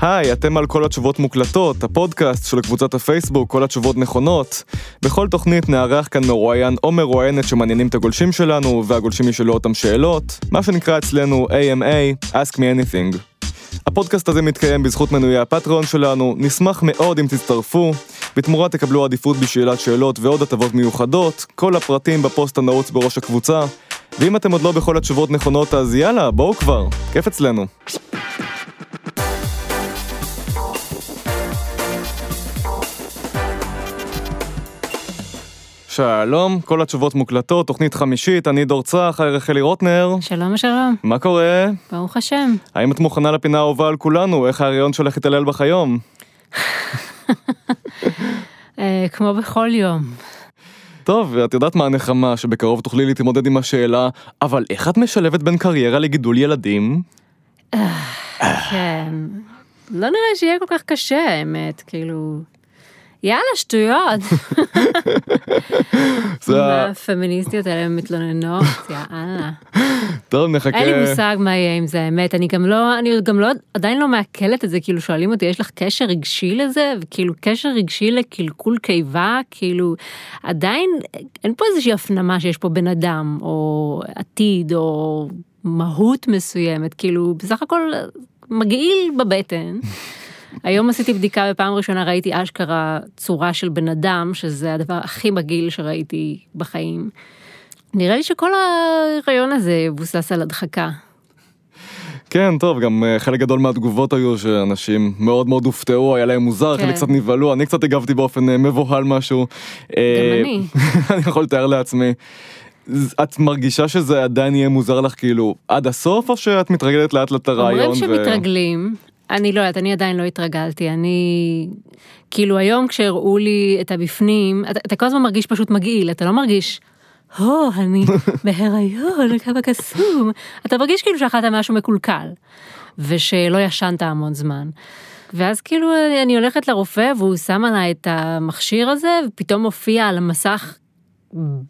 היי, אתם על כל התשובות מוקלטות, הפודקאסט של קבוצת הפייסבוק, כל התשובות נכונות. בכל תוכנית נארח כאן מרואיין או מרואיינת שמעניינים את הגולשים שלנו, והגולשים ישאלו אותם שאלות, מה שנקרא אצלנו AMA, Ask Me Anything. הפודקאסט הזה מתקיים בזכות מנויי הפטריון שלנו, נשמח מאוד אם תצטרפו. בתמורה תקבלו עדיפות בשאלת שאלות ועוד הטבות מיוחדות, כל הפרטים בפוסט הנעוץ בראש הקבוצה. ואם אתם עוד לא בכל התשובות נכונות אז יאללה, בואו כבר, כיף אצלנו. שלום, כל התשובות מוקלטות, תוכנית חמישית, אני דור צח, רחלי רוטנר. שלום שלום, מה קורה? ברוך השם. האם את מוכנה לפינה האהובה על כולנו? איך ההריון שלך התעלל בך היום? אה, כמו בכל יום. טוב, ואת יודעת מה הנחמה, שבקרוב תוכלי להתמודד עם השאלה, אבל איך את משלבת בין קריירה לגידול ילדים? כן. לא נראה שיהיה כל כך קשה האמת, כאילו... יאללה, שטויות. הפמיניסטיות האלה מתלוננות, יאללה. טוב, נחכה... אין לי מושג מה יהיה עם זה, האמת. אני גם לא, אני גם לא, עדיין לא מעכלת את זה, כאילו שואלים אותי, יש לך קשר רגשי לזה? וכאילו קשר רגשי לקלקול קיבה, כאילו, עדיין אין פה איזושהי הפנמה שיש פה בן אדם, או עתיד, או מהות מסוימת, כאילו, בסך הכל מגעיל בבטן. היום עשיתי בדיקה בפעם ראשונה ראיתי אשכרה צורה של בן אדם שזה הדבר הכי מגעיל שראיתי בחיים. נראה לי שכל הרעיון הזה מבוסס על הדחקה. כן, טוב, גם אה, חלק גדול מהתגובות היו שאנשים מאוד מאוד הופתעו, היה להם מוזר, כן. חלק קצת נבהלו, אני קצת הגבתי באופן אה, מבוהל משהו. אה, אני. אני יכול לתאר לעצמי. את מרגישה שזה עדיין יהיה מוזר לך כאילו עד הסוף, או שאת מתרגלת לאט לאט לרעיון? אומרים שמתרגלים, אני לא יודעת, אני עדיין לא התרגלתי, אני... כאילו היום כשהראו לי את הבפנים, אתה, אתה כל הזמן מרגיש פשוט מגעיל, אתה לא מרגיש, הו, אני בהיריון, כמה קסום. אתה מרגיש כאילו שאכלת משהו מקולקל, ושלא ישנת המון זמן. ואז כאילו אני הולכת לרופא והוא שם עליי את המכשיר הזה, ופתאום מופיע על המסך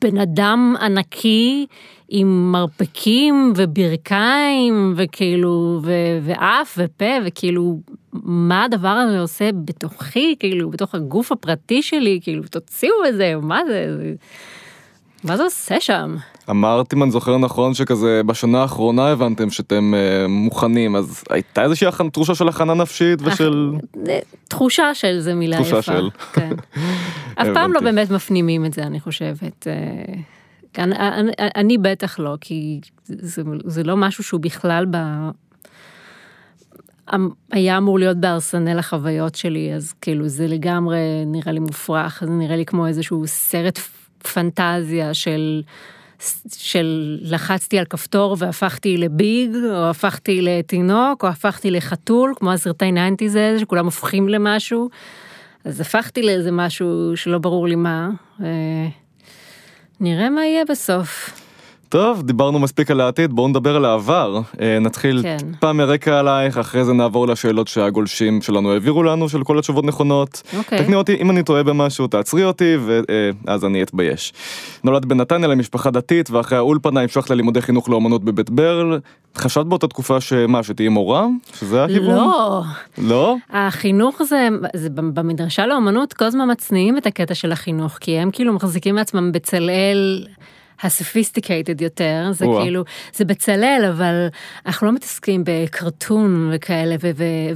בן אדם ענקי עם מרפקים וברכיים וכאילו ו- ואף ופה וכאילו מה הדבר הזה עושה בתוכי כאילו בתוך הגוף הפרטי שלי כאילו תוציאו את זה מה זה? זה- מה זה עושה שם אמרת אם אני זוכר נכון שכזה בשנה האחרונה הבנתם שאתם אה, מוכנים אז הייתה איזושהי הכנ- תחושה של הכנה נפשית ושל זה- תחושה של זה מילה תחושה יפה של. כן. אף פעם לא. באמת מפנימים את זה אני חושבת. אה, אני, אני, אני בטח לא כי זה, זה לא משהו שהוא בכלל ב... אמ- היה אמור להיות בארסנל החוויות שלי אז כאילו זה לגמרי נראה לי מופרך זה נראה לי כמו איזשהו סרט פנטזיה של של לחצתי על כפתור והפכתי לביג או הפכתי לתינוק או הפכתי לחתול כמו הסרטי 90's האלה שכולם הופכים למשהו. אז הפכתי לאיזה משהו שלא ברור לי מה. אה, נראה מה יהיה בסוף. טוב דיברנו מספיק על העתיד בואו נדבר על העבר אה, נתחיל כן. טיפה מרקע עלייך אחרי זה נעבור לשאלות שהגולשים שלנו העבירו לנו של כל התשובות נכונות. אוקיי. תקני אותי אם אני טועה במשהו תעצרי אותי ואז אני אתבייש. נולדת בנתניה למשפחה דתית ואחרי האולפנה המשכת ללימודי חינוך לאומנות בבית ברל. חשבת באותה תקופה שמה שתהיי מורה? שזה הכיוון? לא, לא? החינוך זה, זה במדרשה לאומנות כל הזמן מצניעים את הקטע של החינוך כי הם כאילו מחזיקים מעצמם בצלאל. ה sophisticated יותר זה או-אה. כאילו זה בצלאל אבל אנחנו לא מתעסקים בקרטון וכאלה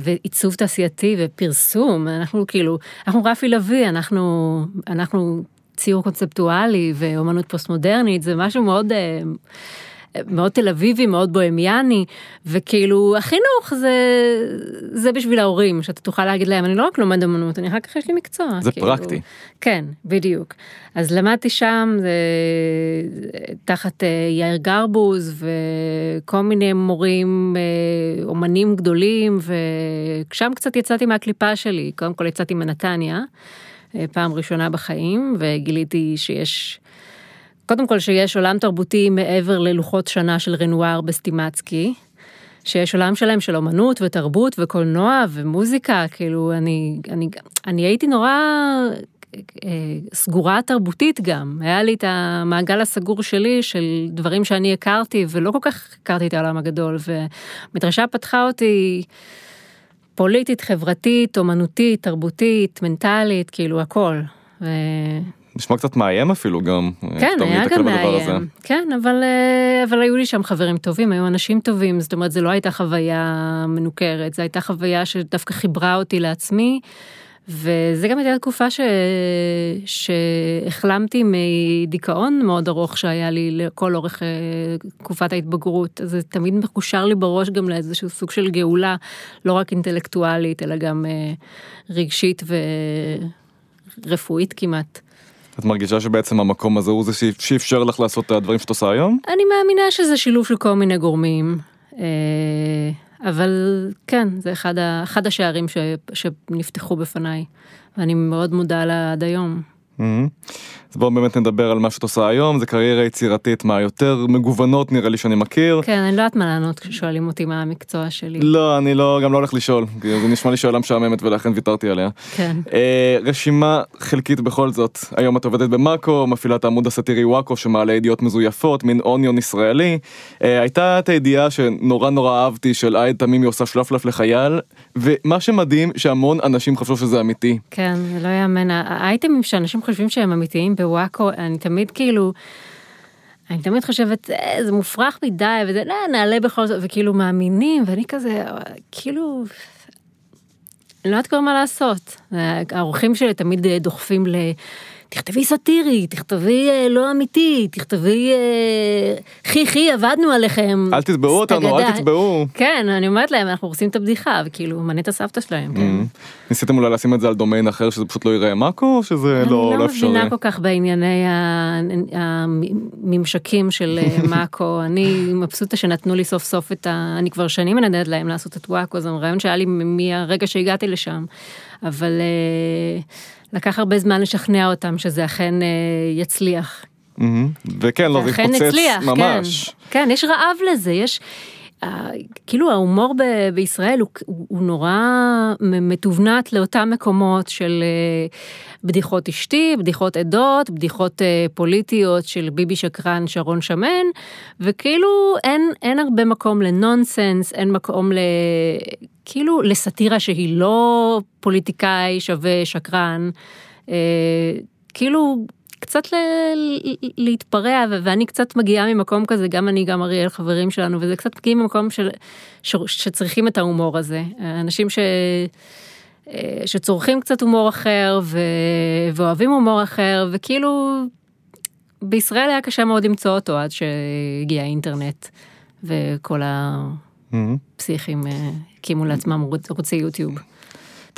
ועיצוב תעשייתי ופרסום אנחנו כאילו אנחנו רפי לביא אנחנו אנחנו ציור קונספטואלי ואומנות פוסט מודרנית זה משהו מאוד. מאוד תל אביבי, מאוד בוהמיאני, וכאילו החינוך זה, זה בשביל ההורים, שאתה תוכל להגיד להם, אני לא רק לומד אמנות, אני אחר כך יש לי מקצוע. זה כאילו, פרקטי. כן, בדיוק. אז למדתי שם, זה, תחת אה, יאיר גרבוז וכל מיני מורים, אה, אומנים גדולים, ושם קצת יצאתי מהקליפה שלי, קודם כל יצאתי מנתניה, אה, פעם ראשונה בחיים, וגיליתי שיש... קודם כל שיש עולם תרבותי מעבר ללוחות שנה של רנואר בסטימצקי, שיש עולם שלם של אומנות ותרבות וקולנוע ומוזיקה, כאילו אני, אני, אני הייתי נורא, סגורה תרבותית גם, היה לי את המעגל הסגור שלי של דברים שאני הכרתי ולא כל כך הכרתי את העולם הגדול ומדרשה פתחה אותי פוליטית, חברתית, אומנותית, תרבותית, מנטלית, כאילו הכל. ו... נשמע קצת מאיים אפילו גם. כן, היה גם מאיים. כן, אבל, אה, אבל היו לי שם חברים טובים, היו אנשים טובים, זאת אומרת, זו לא הייתה חוויה מנוכרת, זו הייתה חוויה שדווקא חיברה אותי לעצמי. וזה גם הייתה תקופה ש... שהחלמתי מדיכאון מאוד ארוך שהיה לי לכל אורך אה, תקופת ההתבגרות. אז זה תמיד מקושר לי בראש גם לאיזשהו סוג של גאולה, לא רק אינטלקטואלית, אלא גם אה, רגשית ורפואית כמעט. את מרגישה שבעצם המקום הזה הוא זה שאפשר לך לעשות את הדברים שאת עושה היום? אני מאמינה שזה שילוב של כל מיני גורמים. אה, אבל כן, זה אחד, השערים שנפתחו בפניי, ואני מאוד מודה לה עד היום. Mm-hmm. אז בואו באמת נדבר על מה שאת עושה היום, זה קריירה יצירתית מהיותר מגוונות נראה לי שאני מכיר. כן, אני לא יודעת מה לענות כששואלים אותי מה המקצוע שלי. לא, אני לא, גם לא הולך לשאול, זה נשמע לי שאלה משעממת ולכן ויתרתי עליה. כן. אה, רשימה חלקית בכל זאת, היום את עובדת במאקו, מפעילה את העמוד הסאטירי וואקו שמעלה ידיעות מזויפות, מין אוניון ישראלי. אה, הייתה את הידיעה שנורא נורא אהבתי של עייד תמימי עושה שלפלף לחייל, ומה שמדהים שהמון אנשים חשבו שזה אמיתי. כן, לא יאמן, האייטמים שאנשים חושבים שהם אמיתיים בוואקו, אני תמיד כאילו, אני תמיד חושבת, אה, זה מופרך מדי, וזה, לא, נעלה בכל זאת, וכאילו מאמינים, ואני כזה, כאילו, לא יודעת כבר מה לעשות. האורחים שלי תמיד דוחפים ל... תכתבי סאטירי, תכתבי אה, לא אמיתי, תכתבי אה, חי חי עבדנו עליכם. אל תתבעו אותנו, אל תתבעו. כן, אני אומרת להם, אנחנו עושים את הבדיחה, וכאילו, מנה את הסבתא שלהם, כן. Mm-hmm. ניסיתם אולי לשים את זה על דומיין אחר, שזה פשוט לא ייראה מאקו, או שזה לא, לא אפשרי? אני לא מבינה כל כך בענייני הממשקים של אה, מאקו, אני מבסוטה שנתנו לי סוף סוף את ה... אני כבר שנים מנדדת להם לעשות את וואקו, זה רעיון שהיה לי מהרגע שהגעתי לשם, אבל... לקח הרבה זמן לשכנע אותם שזה אכן אה, יצליח. וכן, לא, זה התפוצץ ממש. כן, כן, יש רעב לזה, יש... כאילו ההומור ב- בישראל הוא, הוא נורא מתוונת לאותם מקומות של אה, בדיחות אשתי, בדיחות עדות, בדיחות אה, פוליטיות של ביבי שקרן, שרון שמן, וכאילו אין, אין הרבה מקום לנונסנס, אין מקום ל... כאילו לסאטירה שהיא לא פוליטיקאי שווה שקרן, אה, כאילו קצת להתפרע ואני קצת מגיעה ממקום כזה גם אני גם אריאל חברים שלנו וזה קצת מגיעים ממקום של ש, שצריכים את ההומור הזה אנשים ש, שצורכים קצת הומור אחר ו, ואוהבים הומור אחר וכאילו בישראל היה קשה מאוד למצוא אותו עד שהגיע האינטרנט וכל הפסיכים אה, הקימו לעצמם ערוצי יוטיוב.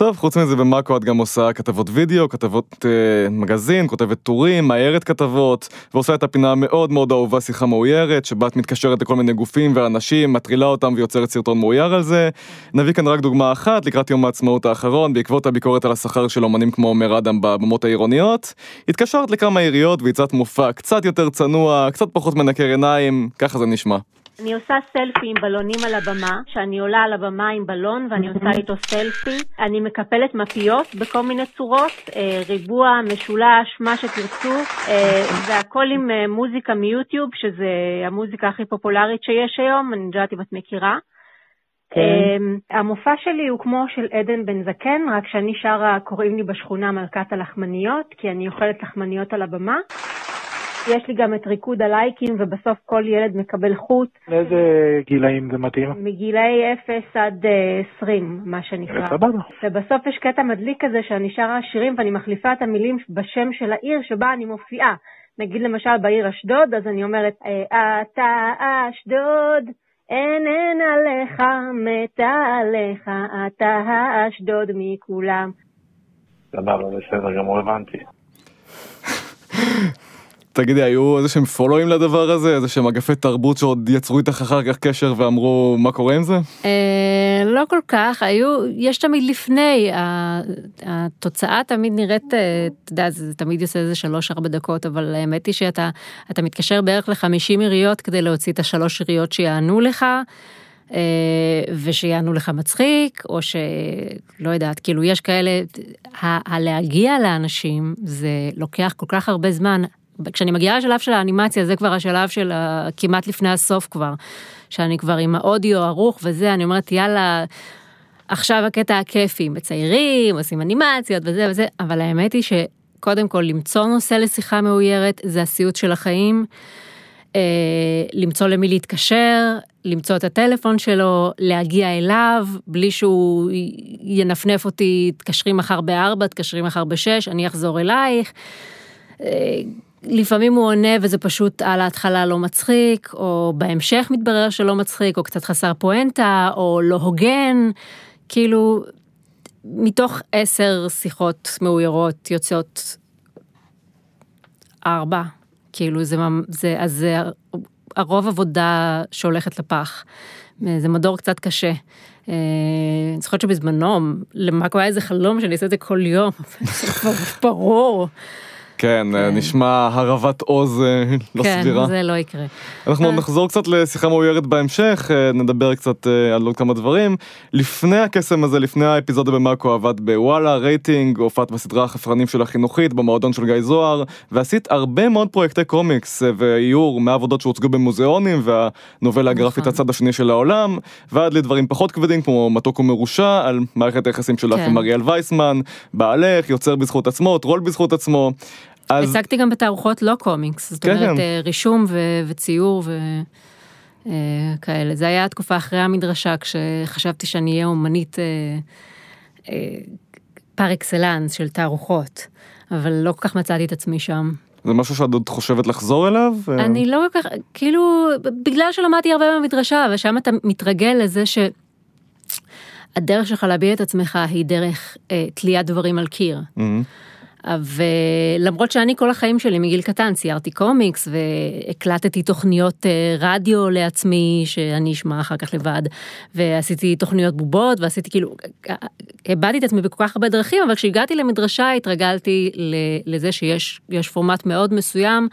טוב, חוץ מזה במאקו את גם עושה כתבות וידאו, כתבות אה, מגזין, כותבת טורים, מאיירת כתבות, ועושה את הפינה המאוד מאוד אהובה שיחה מאוירת, שבה את מתקשרת לכל מיני גופים ואנשים, מטרילה אותם ויוצרת סרטון מאויר על זה. נביא כאן רק דוגמה אחת, לקראת יום העצמאות האחרון, בעקבות הביקורת על השכר של אומנים כמו עומר אדם בבמות העירוניות, התקשרת לכמה עיריות והצעת מופע קצת יותר צנוע, קצת פחות מנקר עיניים, ככה זה נשמע. אני עושה סלפי עם בלונים על הבמה, שאני עולה על הבמה עם בלון ואני עושה איתו סלפי. אני מקפלת מפיות בכל מיני צורות, אה, ריבוע, משולש, מה שתרצו, אה, והכל עם אה, מוזיקה מיוטיוב, שזה המוזיקה הכי פופולרית שיש היום, אני יודעת אם את מכירה. כן. המופע שלי הוא כמו של עדן בן זקן, רק שאני שרה, קוראים לי בשכונה מלכת הלחמניות, כי אני אוכלת לחמניות על הבמה. יש לי גם את ריקוד הלייקים, ובסוף כל ילד מקבל חוט. לאיזה גילאים זה מתאים? מגילאי 0 עד 20, אה, מה שנקרא. סבבה. ובסוף יש קטע מדליק כזה שאני שרה שירים ואני מחליפה את המילים בשם של העיר שבה אני מופיעה. נגיד למשל בעיר אשדוד, אז אני אומרת, אה, אתה אשדוד, אין אין עליך, מתה עליך, אתה האשדוד מכולם. סבבה, בסדר גמור, הבנתי. תגידי, היו איזה שהם פולואים לדבר הזה? איזה שהם אגפי תרבות שעוד יצרו איתך אחר כך קשר ואמרו מה קורה עם זה? אה, לא כל כך, היו, יש תמיד לפני, התוצאה תמיד נראית, אה, אתה יודע, זה תמיד יוצא איזה שלוש-ארבע דקות, אבל האמת היא שאתה מתקשר בערך ל-50 עיריות כדי להוציא את השלוש עיריות שיענו לך. אה, ושיענו לך מצחיק, או שלא יודעת, כאילו יש כאלה, ה- הלהגיע לאנשים זה לוקח כל כך הרבה זמן. כשאני מגיעה לשלב של האנימציה, זה כבר השלב של כמעט לפני הסוף כבר, שאני כבר עם האודיו ערוך וזה, אני אומרת יאללה, עכשיו הקטע הכיפי, מציירים, עושים אנימציות וזה וזה, אבל האמת היא שקודם כל למצוא נושא לשיחה מאוירת זה הסיוט של החיים. אה, למצוא למי להתקשר, למצוא את הטלפון שלו, להגיע אליו, בלי שהוא ינפנף אותי, תקשרי מחר בארבע, תקשרי מחר בשש, אני אחזור אלייך. אה, לפעמים הוא עונה וזה פשוט על ההתחלה לא מצחיק, או בהמשך מתברר שלא מצחיק, או קצת חסר פואנטה, או לא הוגן, כאילו, מתוך עשר שיחות מאוירות יוצאות ארבע, כאילו זה, זה, אז זה הרוב עבודה שהולכת לפח. זה מדור קצת קשה. אה, אני זוכרת שבזמנו, למאקו היה איזה חלום שאני אעשה את זה כל יום, זה כבר ברור. כן, אה, נשמע הרבת עוז לא כן, סבירה. זה לא יקרה. אנחנו. נחזור קצת לשיחה מאוירת בהמשך, אה, נדבר קצת אה, על עוד כמה דברים. לפני הקסם הזה, לפני האפיזודה במאקו עבד בוואלה, רייטינג, הופעת בסדרה החפרנים של החינוכית, במועדון של גיא זוהר, ועשית הרבה מאוד פרויקטי קומיקס ואיור מהעבודות שהוצגו במוזיאונים, והנובלה הגרפית נכון. הצד השני של העולם, ועד לדברים פחות כבדים כמו מתוק ומרושע, על מערכת היחסים שלך כן. עם אריאל וייסמן, בעלך, יוצר בזכות עצמו, טרול בזכות עצמו. אז הצגתי גם בתערוכות לא קומיקס, זאת כן, אומרת כן. אה, רישום ו- וציור וכאלה. זה היה התקופה אחרי המדרשה, כשחשבתי שאני אהיה אומנית אה, אה, פר אקסלנס של תערוכות, אבל לא כל כך מצאתי את עצמי שם. זה משהו שאת עוד חושבת לחזור אליו? אה, אני לא כל כך, כאילו, בגלל שלמדתי הרבה במדרשה, ושם אתה מתרגל לזה ש... הדרך שלך להביע את עצמך היא דרך אה, תליית דברים על קיר. מהמם. ולמרות שאני כל החיים שלי מגיל קטן ציירתי קומיקס והקלטתי תוכניות אה, רדיו לעצמי שאני אשמע אחר כך לבד ועשיתי תוכניות בובות ועשיתי כאילו אה, הבעתי את עצמי בכל כך הרבה דרכים אבל כשהגעתי למדרשה התרגלתי לזה שיש יש פורמט מאוד מסוים.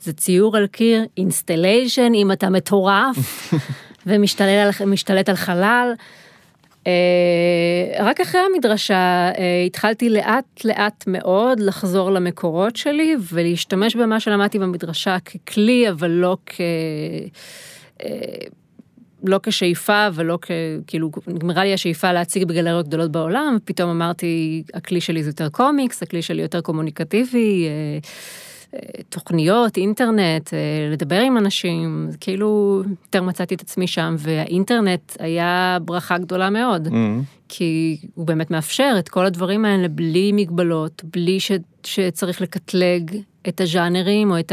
זה ציור על קיר installation אם אתה מטורף ומשתלט על, על חלל. אה, רק אחרי המדרשה אה, התחלתי לאט לאט מאוד לחזור למקורות שלי ולהשתמש במה שלמדתי במדרשה ככלי אבל לא כ... אה, לא כשאיפה ולא כ... כאילו נגמרה לי השאיפה להציג בגלריות גדולות בעולם ופתאום אמרתי הכלי שלי זה יותר קומיקס הכלי שלי יותר קומוניקטיבי. אה, תוכניות, אינטרנט, אה, לדבר עם אנשים, כאילו יותר מצאתי את עצמי שם, והאינטרנט היה ברכה גדולה מאוד, מהמם. כי הוא באמת מאפשר את כל הדברים האלה בלי מגבלות, בלי ש, שצריך לקטלג את הז'אנרים או את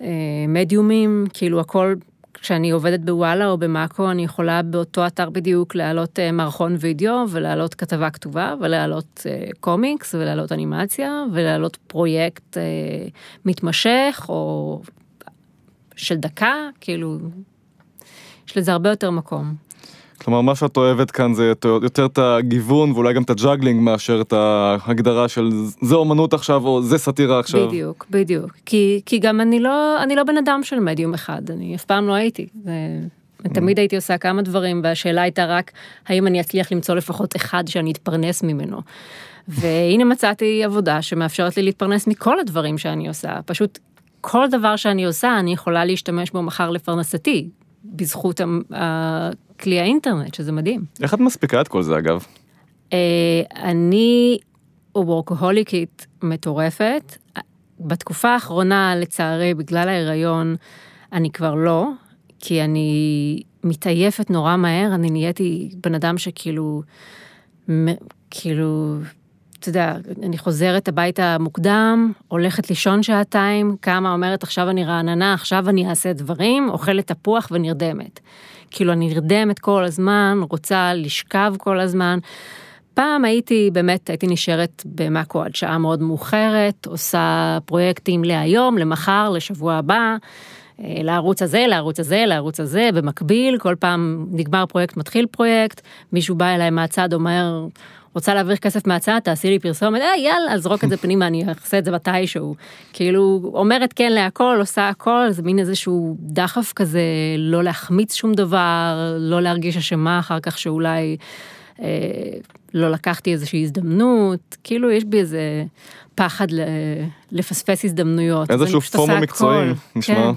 המדיומים, כאילו הכל, כשאני עובדת בוואלה או במאקו, אני יכולה באותו אתר בדיוק להעלות אה, מערכון וידאו ולהעלות כתבה כתובה ולהעלות אה, קומיקס ולהעלות אנימציה ולהעלות פרויקט אה, מתמשך או של דקה, כאילו, יש לזה הרבה יותר מקום. כלומר מה שאת אוהבת כאן זה יותר, את הגיוון ואולי גם את ה juggling מאשר את ההגדרה של זה אומנות עכשיו או זה סאטירה עכשיו. בדיוק, בדיוק. כי, כי גם אני לא, אני לא בן אדם של מדיום אחד, אני אף פעם לא הייתי. זה, תמיד הייתי עושה כמה דברים, והשאלה הייתה רק, האם אני אצליח למצוא לפחות אחד שאני אתפרנס ממנו. והנה מצאתי עבודה שמאפשרת לי להתפרנס מכל הדברים שאני עושה, פשוט כל דבר שאני עושה, אני יכולה להשתמש בו מחר לפרנסתי, בזכות כלי האינטרנט, שזה מדהים. איך את מספיקה את כל זה אגב? אה, אני וורקוהוליקית מטורפת. בתקופה האחרונה, לצערי, בגלל ההיריון, אני כבר לא, כי אני מתעייפת נורא מהר, אני נהייתי בן אדם שכאילו, מ- כאילו, אתה יודע, אני חוזרת הביתה מוקדם, הולכת לישון שעתיים, קמה, אומרת, עכשיו אני רעננה, עכשיו אני אעשה דברים, אוכלת תפוח ונרדמת. כאילו, אני נרדמת כל הזמן, רוצה לשכב כל הזמן. פעם הייתי, באמת, הייתי נשארת במאקו עד שעה מאוד מאוחרת, עושה פרויקטים להיום, למחר, לשבוע הבא, אה, לערוץ הזה, לערוץ הזה, לערוץ הזה, במקביל, כל פעם נגמר פרויקט, מתחיל פרויקט, מישהו בא אליי מהצד, אומר, רוצה להעביר כסף מהצד, תעשי לי פרסומת, אה, יאללה, זרוק את זה פנימה, אני אעשה את זה מתישהו. כאילו, אומרת כן להכל, עושה הכל, זה מין איזשהו דחף כזה, לא להחמיץ שום דבר, לא להרגיש אשמה אחר כך שאולי אה, לא לקחתי איזושהי הזדמנות, כאילו, יש בי איזה פחד לפספס הזדמנויות. איזשהו פומו מקצועי. נשמע. כן.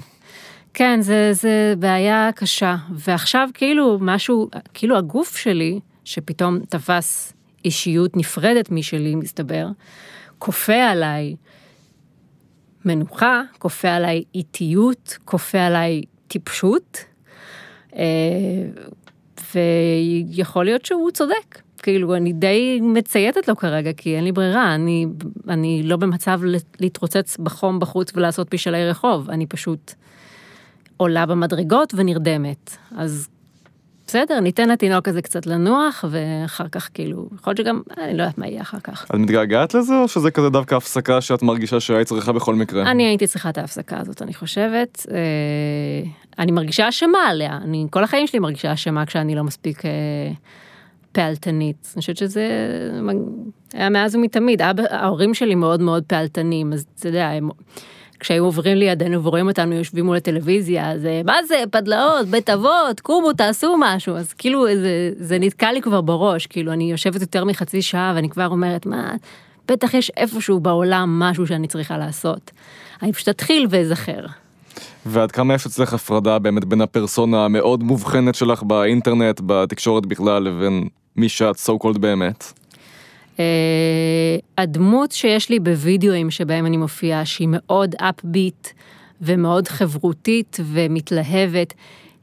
כן, זה, זה בעיה קשה. ועכשיו כאילו משהו, כאילו הגוף שלי, שפתאום תפס אישיות נפרדת משלי, מסתבר, כופה עליי מנוחה, כופה עליי איטיות, כופה עליי טיפשות, אה, ויכול להיות שהוא צודק. כאילו, אני די מצייתת לו כרגע, כי אין לי ברירה, אני, אני לא במצב להתרוצץ בחום בחוץ ולעשות משאלי רחוב, אני פשוט עולה במדרגות ונרדמת. אז בסדר, ניתן לתינוק הזה קצת לנוח, ואחר כך כאילו, יכול להיות שגם, אני לא יודעת מה יהיה אחר כך. את מתגעגעת לזה, או שזה כזה דווקא הפסקה שאת מרגישה שהיית צריכה בכל מקרה? אני הייתי צריכה את ההפסקה הזאת, אני חושבת. אה, אני מרגישה אשמה עליה, אני כל החיים שלי מרגישה אשמה כשאני לא מספיק אה, פעלתנית. אני חושבת שזה היה מאז ומתמיד. אבא, ההורים שלי מאוד מאוד פעלתנים, אז אתה יודע, הם... כשהיו עוברים לידינו ורואים אותנו יושבים מול הטלוויזיה, אז אה, מה זה, פדלאות, בית אבות, קומו, תעשו משהו. אז כאילו, זה, זה נתקע לי כבר בראש, כאילו, אני יושבת יותר מחצי שעה ואני כבר אומרת, מה, בטח יש איפשהו בעולם משהו שאני צריכה לעשות. אני פשוט אתחיל ואזכר. ועד כמה יש אצלך הפרדה באמת בין הפרסונה המאוד מובחנת שלך באינטרנט, בתקשורת בכלל, לבין מי שאת so called באמת? Uh, הדמות שיש לי בווידאוים שבהם אני מופיעה, שהיא מאוד אפביט ומאוד חברותית ומתלהבת,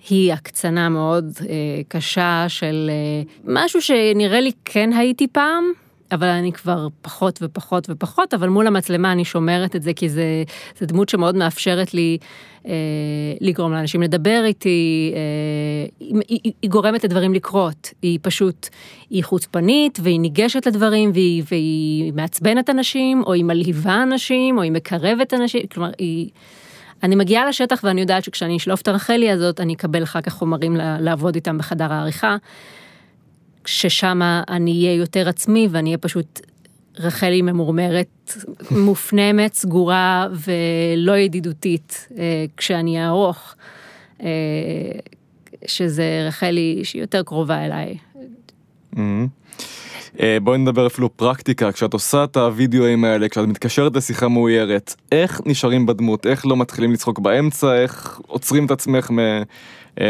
היא הקצנה מאוד uh, קשה של uh, משהו שנראה לי כן הייתי פעם, אבל אני כבר פחות ופחות ופחות, אבל מול המצלמה אני שומרת את זה, כי זה, זה דמות שמאוד מאפשרת לי אה, לגרום לאנשים לדבר איתי, אה, היא, היא, היא גורמת לדברים לקרות, היא פשוט, היא חוצפנית והיא ניגשת לדברים והיא, והיא מעצבנת אנשים, או היא מלהיבה אנשים, או היא מקרבת אנשים, כלומר היא... אני מגיעה לשטח ואני יודעת שכשאני אשלוף את הרחלי הזאת, אני אקבל אחר כך חומרים לעבוד איתם בחדר העריכה. ששם אני אהיה יותר עצמי ואני אהיה פשוט רחלי ממורמרת, מופנמת, סגורה ולא ידידותית אה, כשאני אערוך, אה, שזה רחלי שהיא יותר קרובה אליי. Mm-hmm. בואי נדבר אפילו פרקטיקה, כשאת עושה את הוידאוים האלה, כשאת מתקשרת לשיחה מאוירת, איך נשארים בדמות, איך לא מתחילים לצחוק באמצע, איך עוצרים את עצמך מ... אה,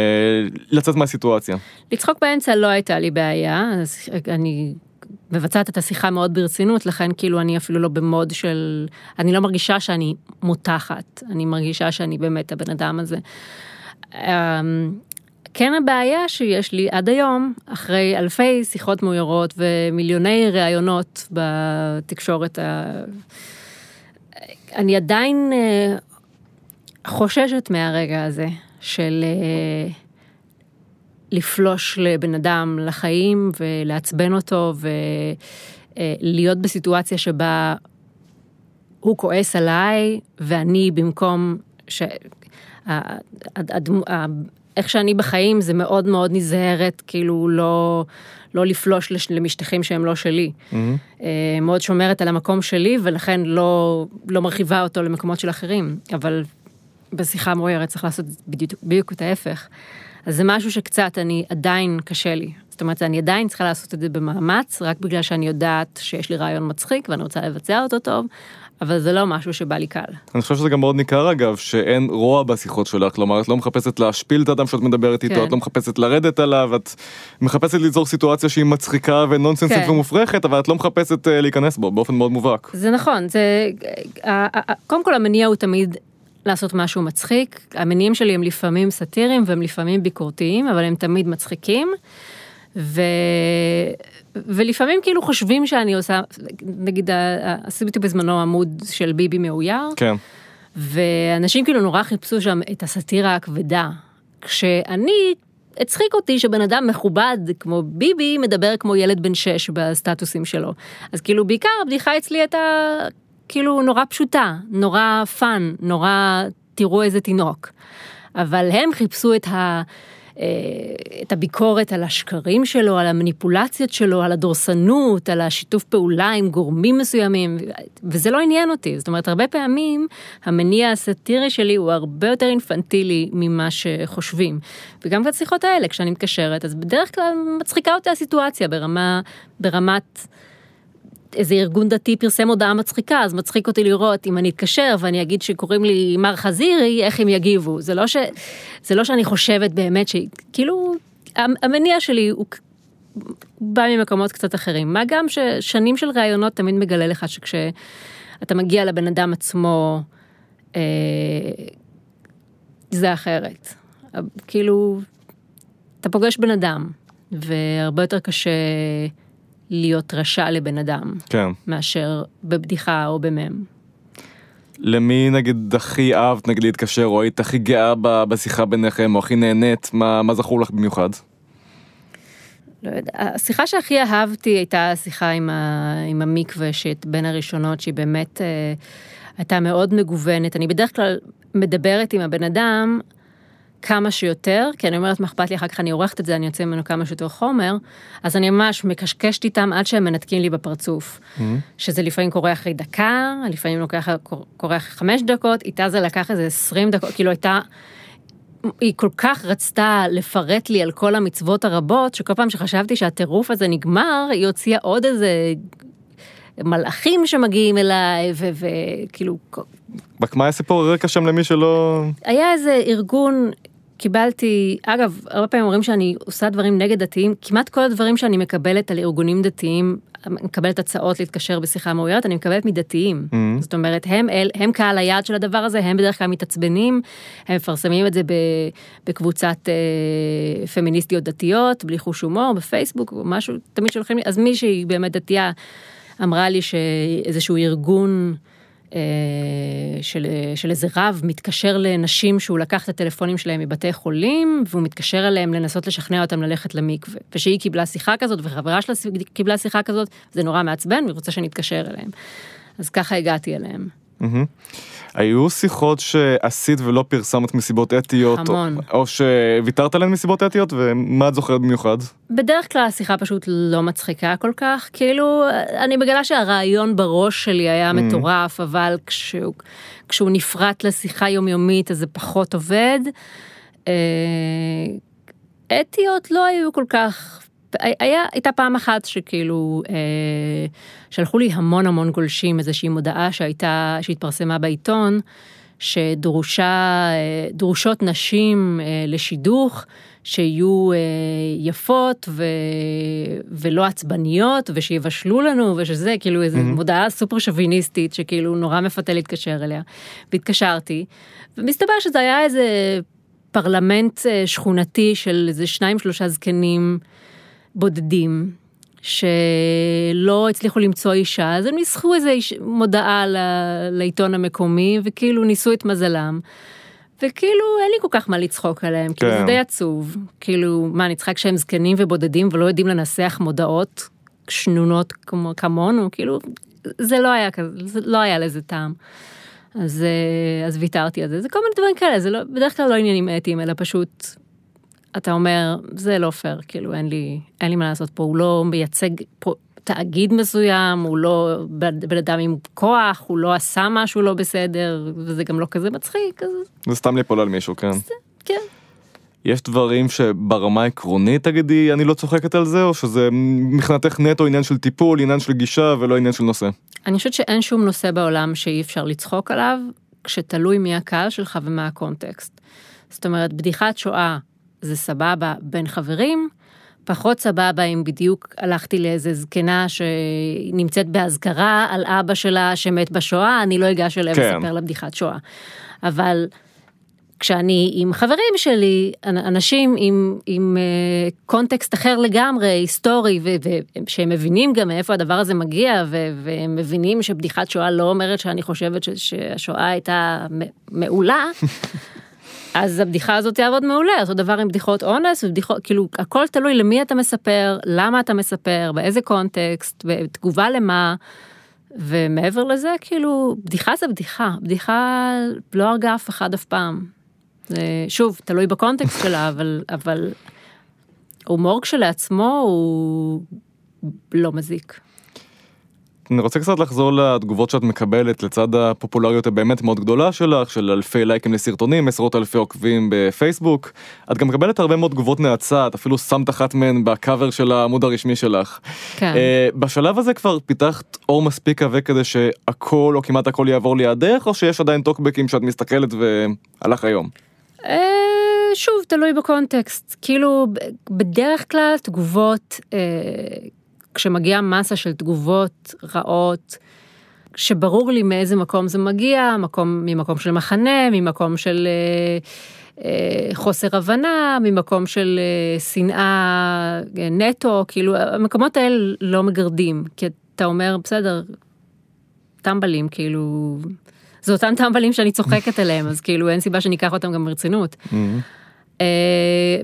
לצאת מהסיטואציה. לצחוק באמצע לא הייתה לי בעיה, אז אני מבצעת את השיחה מאוד ברצינות, לכן כאילו אני אפילו לא במוד של, אני לא מרגישה שאני מותחת, אני מרגישה שאני באמת הבן אדם הזה. אמ, כן הבעיה שיש לי עד היום, אחרי אלפי שיחות מאוירות ומיליוני ראיונות בתקשורת, אני עדיין אה, חוששת מהרגע הזה של אה, לפלוש לבן אדם לחיים ולעצבן אותו ולהיות בסיטואציה שבה הוא כועס עליי ואני במקום ש... איך שאני בחיים זה מאוד מאוד נזהרת, כאילו לא, לא לפלוש למשטחים שהם לא שלי. Mm-hmm. מאוד שומרת על המקום שלי ולכן לא, לא מרחיבה אותו למקומות של אחרים, אבל בשיחה מוארת צריך לעשות בדיוק, בדיוק את ההפך. אז זה משהו שקצת אני עדיין קשה לי. זאת אומרת, אני עדיין צריכה לעשות את זה במאמץ, רק בגלל שאני יודעת שיש לי רעיון מצחיק ואני רוצה לבצע אותו טוב, אבל זה לא משהו שבא לי קל. אני חושב שזה גם מאוד ניכר אגב, שאין רוע בשיחות שלך, כלומר את לא מחפשת להשפיל את האדם שאת מדברת איתו, כן. את לא מחפשת לרדת עליו, את מחפשת ליצור סיטואציה שהיא מצחיקה ונונסנסית כן. ומופרכת, אבל את לא מחפשת uh, להיכנס בו באופן מאוד מובהק. זה נכון, זה, קודם כל המניע הוא תמיד לעשות משהו מצחיק, המניעים שלי הם לפעמים סאטיריים והם לפעמים ביקורתיים, אבל הם תמיד מצחיקים. ו... ולפעמים כאילו חושבים שאני עושה, נגיד עשיתי בזמנו עמוד של ביבי מאויר, כן. ואנשים כאילו נורא חיפשו שם את הסאטירה הכבדה, כשאני, הצחיק אותי שבן אדם מכובד כמו ביבי מדבר כמו ילד בן שש בסטטוסים שלו. אז כאילו בעיקר הבדיחה אצלי הייתה כאילו נורא פשוטה, נורא fun, נורא תראו איזה תינוק. אבל הם חיפשו את ה... אה, את הביקורת על השקרים שלו, על המניפולציות שלו, על הדורסנות, על השיתוף פעולה עם גורמים מסוימים, וזה לא עניין אותי. זאת אומרת, הרבה פעמים המניע הסאטירי שלי הוא הרבה יותר אינפנטילי ממה שחושבים. וגם בשיחות האלה, כשאני מתקשרת, אז בדרך כלל מצחיקה אותי הסיטואציה ברמה, ברמת... איזה ארגון דתי פרסם הודעה מצחיקה, אז מצחיק אותי לראות אם אני אתקשר ואני אגיד שקוראים לי מר חזירי, איך הם יגיבו. זה לא, ש... זה לא שאני חושבת באמת ש... כאילו, המניע שלי הוא בא ממקומות קצת אחרים. מה גם ששנים של ראיונות תמיד מגלה לך שכשאתה מגיע לבן אדם עצמו, אה, זה אחרת. כאילו, אתה פוגש בן אדם, והרבה יותר קשה להיות רשע לבן אדם, כן. מאשר בבדיחה או במם. למי נגיד הכי אהבת נגיד להתקשר או היית הכי גאה בשיחה ביניכם או הכי נהנית מה, מה זכור לך במיוחד? לא יודע, השיחה שהכי אהבתי הייתה השיחה עם, ה, עם המקווה שאת בין הראשונות שהיא באמת אה, הייתה מאוד מגוונת אני בדרך כלל מדברת עם הבן אדם כמה שיותר, כי אני אומרת מה אכפת לי, אחר כך אני עורכת את זה, אני יוצא ממנו כמה שיותר חומר, אז אני ממש מקשקשת איתם עד שהם מנתקים לי בפרצוף. Mm-hmm. שזה לפעמים קורה אחרי דקה, לפעמים לוקח, קורה אחרי חמש דקות, איתה זה לקח איזה עשרים דקות, כאילו הייתה... היא כל כך רצתה לפרט לי על כל המצוות הרבות, שכל פעם שחשבתי שהטירוף הזה נגמר, היא הוציאה עוד איזה מלאכים שמגיעים אליי, וכאילו... רק מה הסיפור רקע שם למי שלא... היה איזה ארגון קיבלתי, אגב, הרבה פעמים אומרים שאני עושה דברים נגד דתיים, כמעט כל הדברים שאני מקבלת על ארגונים דתיים, מקבלת הצעות להתקשר בשיחה מאוירת, אני מקבלת מדתיים. Mm-hmm. זאת אומרת, הם, אל, הם קהל היעד של הדבר הזה, הם בדרך כלל מתעצבנים, הם מפרסמים את זה בקבוצת אה, פמיניסטיות דתיות, בלי חוש הומור, בפייסבוק, או משהו, תמיד שולחים לי, אז מישהי באמת דתייה אמרה לי שאיזשהו ארגון, של, של איזה רב מתקשר לנשים שהוא לקח את הטלפונים שלהם מבתי חולים והוא מתקשר אליהם לנסות לשכנע אותם ללכת למקווה. ושהיא קיבלה שיחה כזאת וחברה שלה קיבלה שיחה כזאת, זה נורא מעצבן והיא רוצה שנתקשר אליהם. אז ככה הגעתי אליהם. היו שיחות שעשית ולא פרסמת מסיבות אתיות, המון. או, או שוויתרת עליהן מסיבות אתיות, ומה את זוכרת במיוחד? בדרך כלל השיחה פשוט לא מצחיקה כל כך, כאילו, אני מגלה שהרעיון בראש שלי היה mm. מטורף, אבל כשהוא, כשהוא נפרט לשיחה יומיומית אז זה פחות עובד. אה, אתיות לא היו כל כך היה, הייתה פעם אחת שכאילו אה, שלחו לי המון המון גולשים איזושהי מודעה שהייתה, שהתפרסמה בעיתון, שדרושה, אה, דרושות נשים אה, לשידוך, שיהיו אה, יפות ו, ולא עצבניות ושיבשלו לנו ושזה כאילו איזו mm-hmm. מודעה סופר שוביניסטית שכאילו נורא מפתה להתקשר אליה. והתקשרתי ומסתבר שזה היה איזה פרלמנט אה, שכונתי של איזה שניים שלושה זקנים. בודדים שלא הצליחו למצוא אישה, אז הם ניסחו איש, מודעה לעיתון המקומי וכאילו ניסו את מזלם. וכאילו אין לי כל כך מה לצחוק עליהם, כן. כאילו זה כן. די עצוב. כאילו, מה, צריכה כשהם זקנים ובודדים ולא יודעים לנסח מודעות שנונות כמו, כמונו, כאילו, זה לא היה כזה, זה לא היה לזה טעם. אז, אה, אז ויתרתי על זה, זה כל מיני דברים כאלה, זה לא, בדרך כלל לא עניינים אתיים, אלא פשוט אתה אומר, זה לא פייר, כאילו אין לי, אין לי מה לעשות פה, הוא לא מייצג פה תאגיד מסוים, הוא לא בן אדם עם כוח, הוא לא עשה משהו לא בסדר, וזה גם לא כזה מצחיק. אז... זה סתם ליפול על מישהו, כן. זה, כן. יש דברים שברמה עקרונית תגידי אני לא צוחקת על זה או שזה מבחינתך נטו עניין של טיפול עניין של גישה ולא עניין של נושא. אני חושבת שאין שום נושא בעולם שאי אפשר לצחוק עליו כשתלוי מי הקהל שלך ומה הקונטקסט. זאת אומרת בדיחת שואה זה סבבה בין חברים, פחות סבבה אם בדיוק הלכתי לאיזה זקנה שנמצאת באזכרה על אבא שלה שמת בשואה, אני לא אגש אליה כן. לספר לה בדיחת שואה. אבל כשאני עם חברים שלי, אנשים עם, עם אה, קונטקסט אחר לגמרי, היסטורי, ושהם מבינים גם מאיפה הדבר הזה מגיע, והם מבינים שבדיחת שואה לא אומרת שאני חושבת שהשואה הייתה מעולה, אז הבדיחה הזאת תעבוד מעולה, אותו דבר עם בדיחות אונס ובדיחות, כאילו הכל תלוי למי אתה מספר, למה אתה מספר, באיזה קונטקסט, בתגובה למה, ומעבר לזה כאילו בדיחה זה בדיחה, בדיחה לא הרגה אף אחד אף פעם. שוב, תלוי בקונטקסט שלה, אבל, אבל הומור כשלעצמו הוא לא מזיק. אני רוצה קצת לחזור לתגובות שאת מקבלת לצד הפופולריות הבאמת מאוד גדולה שלך, של אלפי לייקים לסרטונים, עשרות אלפי עוקבים בפייסבוק. את גם מקבלת הרבה מאוד תגובות נאצה, את אפילו שמת אחת מהן בקאבר של העמוד הרשמי שלך. כן. Uh, בשלב הזה כבר פיתחת אור מספיק עבה כדי שהכל או כמעט הכל יעבור לידך, או שיש עדיין טוקבקים שאת מסתכלת והלך היום? אה, שוב, תלוי בקונטקסט. כאילו, בדרך כלל תגובות, אה, כשמגיעה מסה של תגובות רעות, שברור לי מאיזה מקום זה מגיע, מקום, ממקום של מחנה, ממקום של אה, אה, חוסר הבנה, ממקום של אה, שנאה אה, נטו, כאילו, המקומות האלה לא מגרדים, כי אתה אומר, בסדר, טמבלים, כאילו, זה אותם טמבלים שאני צוחקת עליהם, אז כאילו אין סיבה שאני אקח אותם גם ברצינות. אה,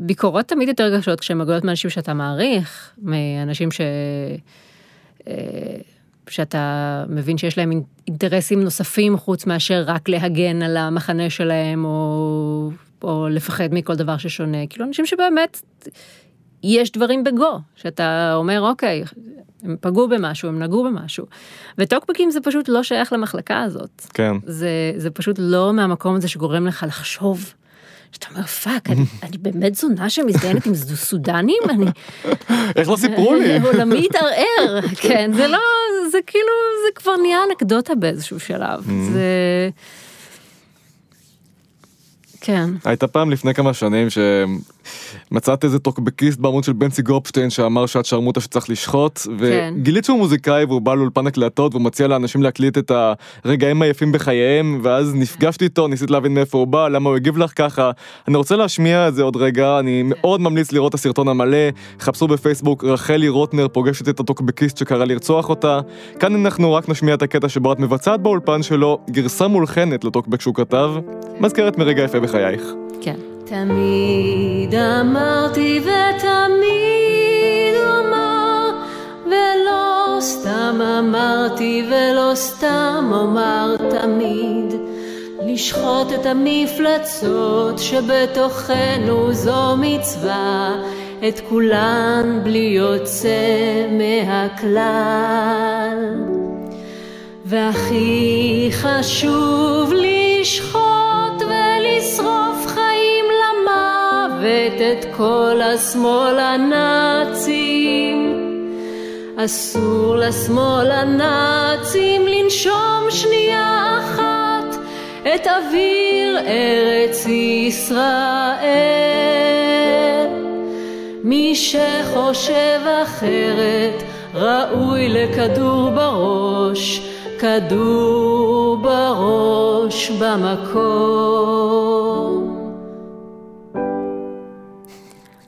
ביקורות תמיד יותר קשות כשהן מגיעות מאנשים שאתה מעריך, מאנשים ש... אה, שאתה מבין שיש להם אינטרסים נוספים חוץ מאשר רק להגן על המחנה שלהם או, או לפחד מכל דבר ששונה, כאילו אנשים שבאמת יש דברים בגו, שאתה אומר אוקיי, הם פגעו במשהו, הם נגעו במשהו, וטוקבקים זה פשוט לא שייך למחלקה הזאת. כן. זה, זה פשוט לא מהמקום הזה שגורם לך לחשוב. שאתה אומר fuck, אני, אני באמת זונה שמזדיינת עם סודנים? אני... איך לא סיפרו לי? עולמי התערער, כן, זה לא, זה כאילו, זה כבר נהיה אנקדוטה באיזשהו שלב. זה... כן. הייתה פעם לפני כמה שנים שמצאת איזה טוקבקיסט בעמוד של בנצי גופשטיין שאמר שאת שרמוטה שצריך לשחוט וגילית שהוא מוזיקאי והוא בא לאולפן הקלטות והוא מציע לאנשים להקליט את הרגעים היפים בחייהם ואז נפגשתי איתו ניסית להבין מאיפה הוא בא למה הוא הגיב לך ככה. אני רוצה להשמיע את זה עוד רגע אני מאוד ממליץ לראות את הסרטון המלא. חפשו בפייסבוק רחלי רוטנר פוגשת את הטוקבקיסט שקרא לרצוח אותה. כאן אנחנו רק נשמיע את הקטע שבו את מבצעת באולפן שלו גרסה מולחנת לטוקבק שהוא כתב. מזכרת מרגע יפה בחייך. כן. תמיד אמרתי ותמיד אומר, ולא סתם אמרתי ולא סתם אומר תמיד. לשחוט את המפלצות שבתוכנו זו מצווה, את כולן בלי יוצא מהכלל. והכי חשוב לשחוט למוות את כל השמאל הנאצים. אסור לשמאל הנאצים לנשום שנייה אחת את אוויר ארץ ישראל. מי שחושב אחרת ראוי לכדור בראש, כדור בראש במקום.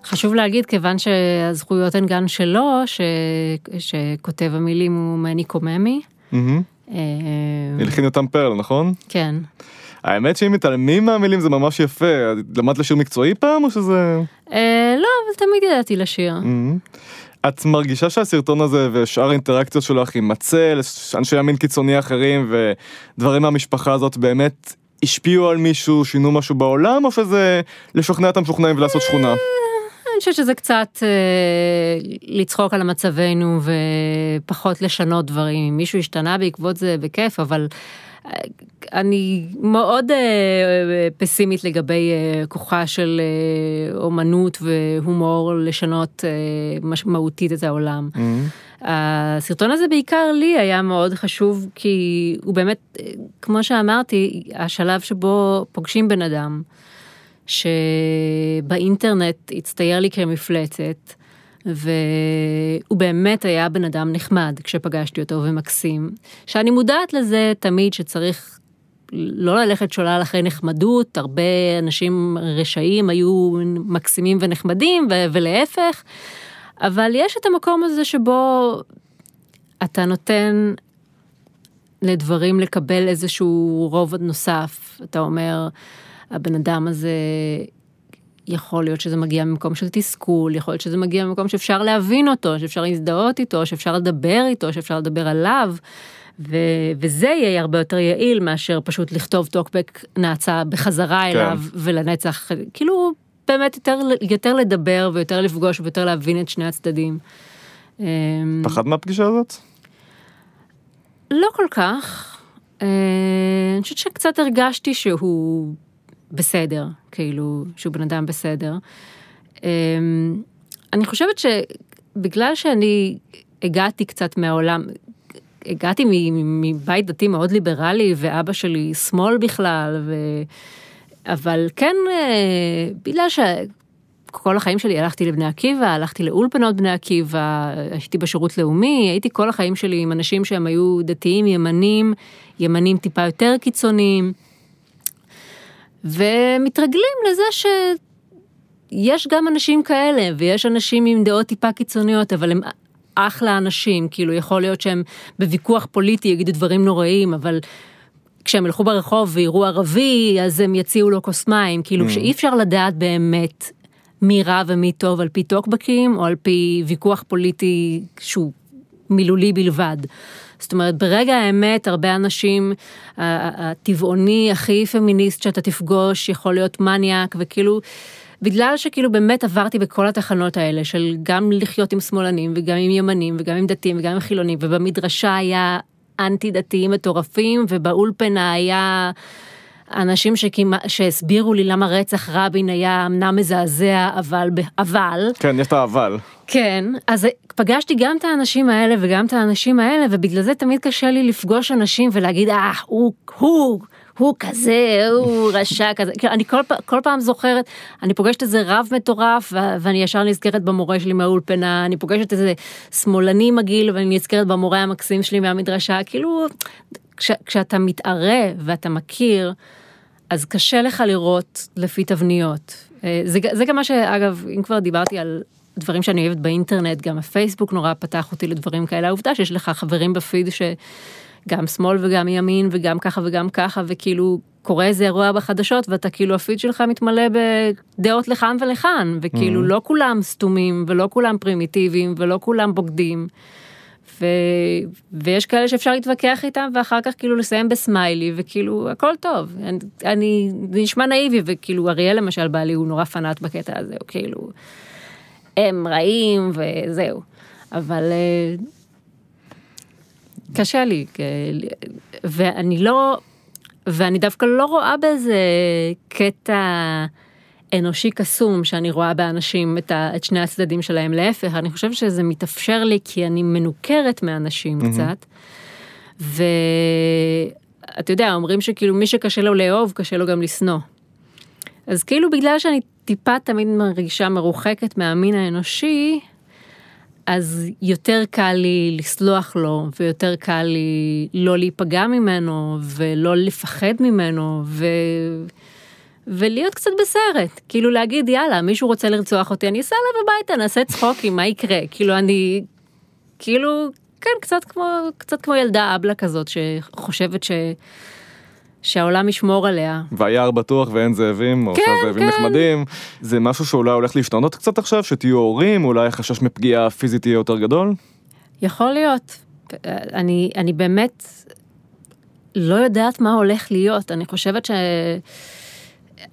חשוב להגיד, כיוון שהזכויות הן גם שלו, ש... שכותב המילים הוא מני קוממי. אה, הלחין אותם פרל נכון? כן. האמת שאם מתעלמים מהמילים זה ממש יפה למדת לשיר מקצועי פעם או שזה. אה, לא, אבל תמיד ידעתי לשיר. את מרגישה שהסרטון הזה ושאר האינטראקציות שלך עם מצל, אנשי ימין קיצוני אחרים ודברים מהמשפחה הזאת באמת השפיעו על מישהו, שינו משהו בעולם, או שזה לשכנע את המשוכנעים ולעשות שכונה? אני חושבת שזה קצת אה, לצחוק על מצבנו ופחות לשנות דברים. אם מישהו השתנה בעקבות זה בכיף, אבל אה, אני מאוד אה, פסימית לגבי אה, כוחה של אה, אומנות והומור לשנות אה, משמעותית את העולם. מהמם. הסרטון הזה בעיקר לי היה מאוד חשוב כי הוא באמת, אה, כמו שאמרתי, השלב שבו פוגשים בן אדם, שבאינטרנט הצטייר לי כמפלצת, והוא באמת היה בן אדם נחמד כשפגשתי אותו ומקסים, שאני מודעת לזה תמיד שצריך לא ללכת שולל אחרי נחמדות, הרבה אנשים רשעים היו מקסימים ונחמדים ו- ולהפך, אבל יש את המקום הזה שבו אתה נותן לדברים לקבל איזשהו רובד נוסף, אתה אומר, הבן אדם הזה, יכול להיות שזה מגיע ממקום של תסכול, יכול להיות שזה מגיע ממקום שאפשר להבין אותו, שאפשר להזדהות איתו, שאפשר לדבר איתו, שאפשר לדבר עליו, ו- וזה יהיה הרבה יותר יעיל מאשר פשוט לכתוב טוקבק נאצה בחזרה כן. אליו ולנצח, כאילו באמת יותר, יותר לדבר ויותר לפגוש ויותר להבין את שני הצדדים. אמ, פחד מהפגישה הזאת? לא כל כך. אה, אני חושבת שקצת הרגשתי שהוא בסדר, כאילו, שהוא בן אדם בסדר. אה, אני חושבת שבגלל שאני הגעתי קצת מהעולם, הגעתי מבית דתי מאוד ליברלי, ואבא שלי שמאל בכלל, ו... אבל כן, אה, בגלל ש... כל החיים שלי הלכתי לבני עקיבא, הלכתי לאולפנות בני עקיבא, הייתי בשירות לאומי, הייתי כל החיים שלי עם אנשים שהם היו דתיים ימנים, ימנים טיפה יותר קיצוניים, ומתרגלים לזה שיש גם אנשים כאלה, ויש אנשים עם דעות טיפה קיצוניות, אבל הם אחלה אנשים, כאילו יכול להיות שהם בוויכוח פוליטי יגידו דברים נוראים, אבל כשהם ילכו ברחוב ויראו ערבי, אז הם יציעו לו כוס מים, כאילו Mm. שאי אפשר לדעת באמת מי רע ומי טוב על פי טוקבקים, או על פי ויכוח פוליטי שהוא מילולי בלבד. זאת אומרת, ברגע האמת, הרבה אנשים, הטבעוני הכי פמיניסט שאתה תפגוש יכול להיות מניאק, וכאילו, בגלל שכאילו באמת עברתי בכל התחנות האלה, של גם לחיות עם שמאלנים, וגם עם ימנים, וגם עם דתיים, וגם עם חילונים, ובמדרשה היה אנטי דתיים מטורפים, ובאולפנה היה... אנשים שכמעט, שהסבירו לי למה רצח רבין היה אמנם מזעזע, אבל, אבל, כן, יש את האבל. כן, אז פגשתי גם את האנשים האלה וגם את האנשים האלה, ובגלל זה תמיד קשה לי לפגוש אנשים ולהגיד, אה, הוא, הוא, הוא כזה, הוא רשע כזה. כאילו, אני כל, כל פעם זוכרת, אני פוגשת איזה רב מטורף, ואני ישר נזכרת במורה שלי מהאולפנה, אני פוגשת איזה שמאלני מגעיל, ואני נזכרת במורה המקסים שלי מהמדרשה, כאילו, כש, כשאתה מתערה ואתה מכיר, אז קשה לך לראות לפי תבניות. אה, זה, זה גם מה שאגב, אם כבר דיברתי על דברים שאני אוהבת באינטרנט, גם הפייסבוק נורא פתח אותי לדברים כאלה, העובדה שיש לך חברים בפיד שגם שמאל וגם ימין וגם ככה וגם ככה, וכאילו קורה איזה אירוע בחדשות ואתה כאילו הפיד שלך מתמלא בדעות לכאן ולכאן, וכאילו לא כולם סתומים ולא כולם פרימיטיביים ולא כולם בוגדים. ו... ויש כאלה שאפשר להתווכח איתם ואחר כך כאילו לסיים בסמיילי וכאילו הכל טוב. אני, אני זה נשמע נאיבי וכאילו אריאל למשל בעלי הוא נורא פנאט בקטע הזה, הוא כאילו הם רעים וזהו. אבל אה, קשה לי, ואני לא, ואני דווקא לא רואה באיזה קטע אנושי קסום שאני רואה באנשים את, ה, את שני הצדדים שלהם, להפך, אני חושבת שזה מתאפשר לי כי אני מנוכרת מאנשים קצת, ואתה יודע, אומרים שכאילו מי שקשה לו לאהוב, קשה לו גם לשנוא. אז כאילו בגלל שאני טיפה תמיד מרגישה מרוחקת מהמין האנושי, אז יותר קל לי לסלוח לו, ויותר קל לי לא להיפגע ממנו, ולא לפחד ממנו, ו... ולהיות קצת בסרט, כאילו להגיד יאללה, מישהו רוצה לרצוח אותי, אני אסע אליו הביתה, נעשה צחוקים, מה יקרה? כאילו אני, כאילו, כן, קצת כמו, קצת כמו ילדה אבלה כזאת, שחושבת ש... שהעולם ישמור עליה. והיער בטוח ואין זאבים, או כן, שהזאבים כן. נחמדים. זה משהו שאולי הולך להשתנות קצת עכשיו, שתהיו הורים, אולי החשש מפגיעה פיזית יהיה יותר גדול? יכול להיות. אני, אני באמת לא יודעת מה הולך להיות. אני חושבת ש...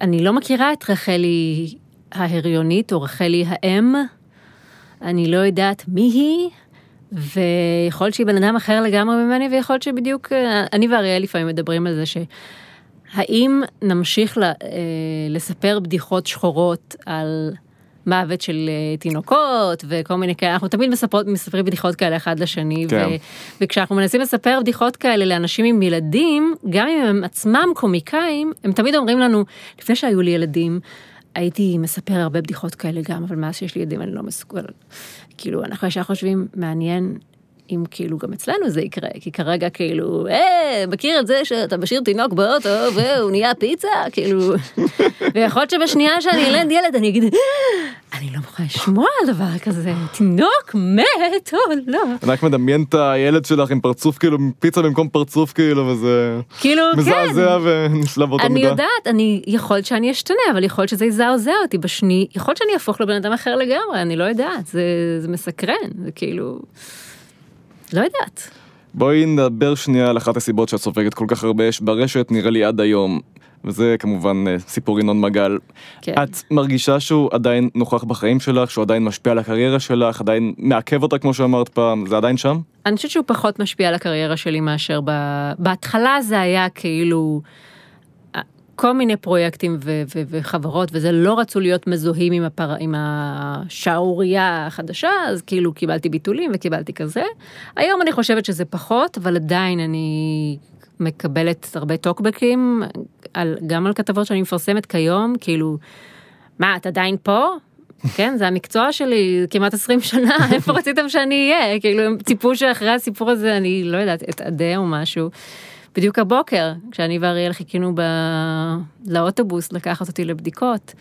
אני לא מכירה את רחלי ההריונית או רחלי האם. אני לא יודעת מי היא, ויכול להיות שהיא בן אדם אחר לגמרי ממני, ויכול להיות שבדיוק, אה, אני ואריאל לפעמים מדברים על זה שהאם נמשיך ל, אה, לספר בדיחות שחורות על מוות של אה, תינוקות וכל מיני כאלה, אנחנו תמיד מספרות, מספרים בדיחות כאלה אחד לשני, כן. ו, וכשאנחנו מנסים לספר בדיחות כאלה לאנשים עם ילדים, גם אם הם עצמם קומיקאים, הם תמיד אומרים לנו, לפני שהיו לי ילדים, הייתי מספר הרבה בדיחות כאלה גם, אבל מאז שיש לי ילדים אני לא מסוגל. כאילו, אנחנו ישר חושבים, מעניין אם כאילו גם אצלנו זה יקרה, כי כרגע כאילו, אה, מכיר את זה שאתה משאיר תינוק באוטו והוא נהיה פיצה, כאילו, ויכול להיות שבשנייה שאני אלד ילד אני אגיד, "אה, אני לא מוכנה לשמוע על דבר כזה, תינוק מת, או לא. אני רק מדמיין את הילד שלך עם פרצוף כאילו, פיצה במקום פרצוף כאילו, וזה כאילו, כן. מזעזע ונשלב באותה אני מידה. יודעת, אני, יכול להיות שאני אשתנה, אבל יכול להיות שזה יזעזע אותי בשני, יכול להיות שאני אהפוך לבן אדם אחר לגמרי, אני לא יודעת, זה, זה מסקרן, זה כאילו, לא יודעת. בואי נדבר שנייה על אחת הסיבות שאת סופגת כל כך הרבה אש ברשת, נראה לי עד היום. וזה כמובן אה, סיפור ינון מגל. כן. את מרגישה שהוא עדיין נוכח בחיים שלך, שהוא עדיין משפיע על הקריירה שלך, עדיין מעכב אותה כמו שאמרת פעם, זה עדיין שם? אני חושבת שהוא פחות משפיע על הקריירה שלי מאשר ב... בהתחלה זה היה כאילו כל מיני פרויקטים ו- ו- וחברות וזה לא רצו להיות מזוהים עם, הפר... עם השערורייה החדשה אז כאילו קיבלתי ביטולים וקיבלתי כזה. היום אני חושבת שזה פחות אבל עדיין אני מקבלת הרבה טוקבקים על, גם על כתבות שאני מפרסמת כיום כאילו מה את עדיין פה כן זה המקצוע שלי כמעט 20 שנה איפה רציתם שאני אהיה כאילו הם ציפו שאחרי הסיפור הזה אני לא יודעת אתאדה או משהו. בדיוק הבוקר כשאני ואריאל חיכינו ב... לאוטובוס לקחת אותי לבדיקות.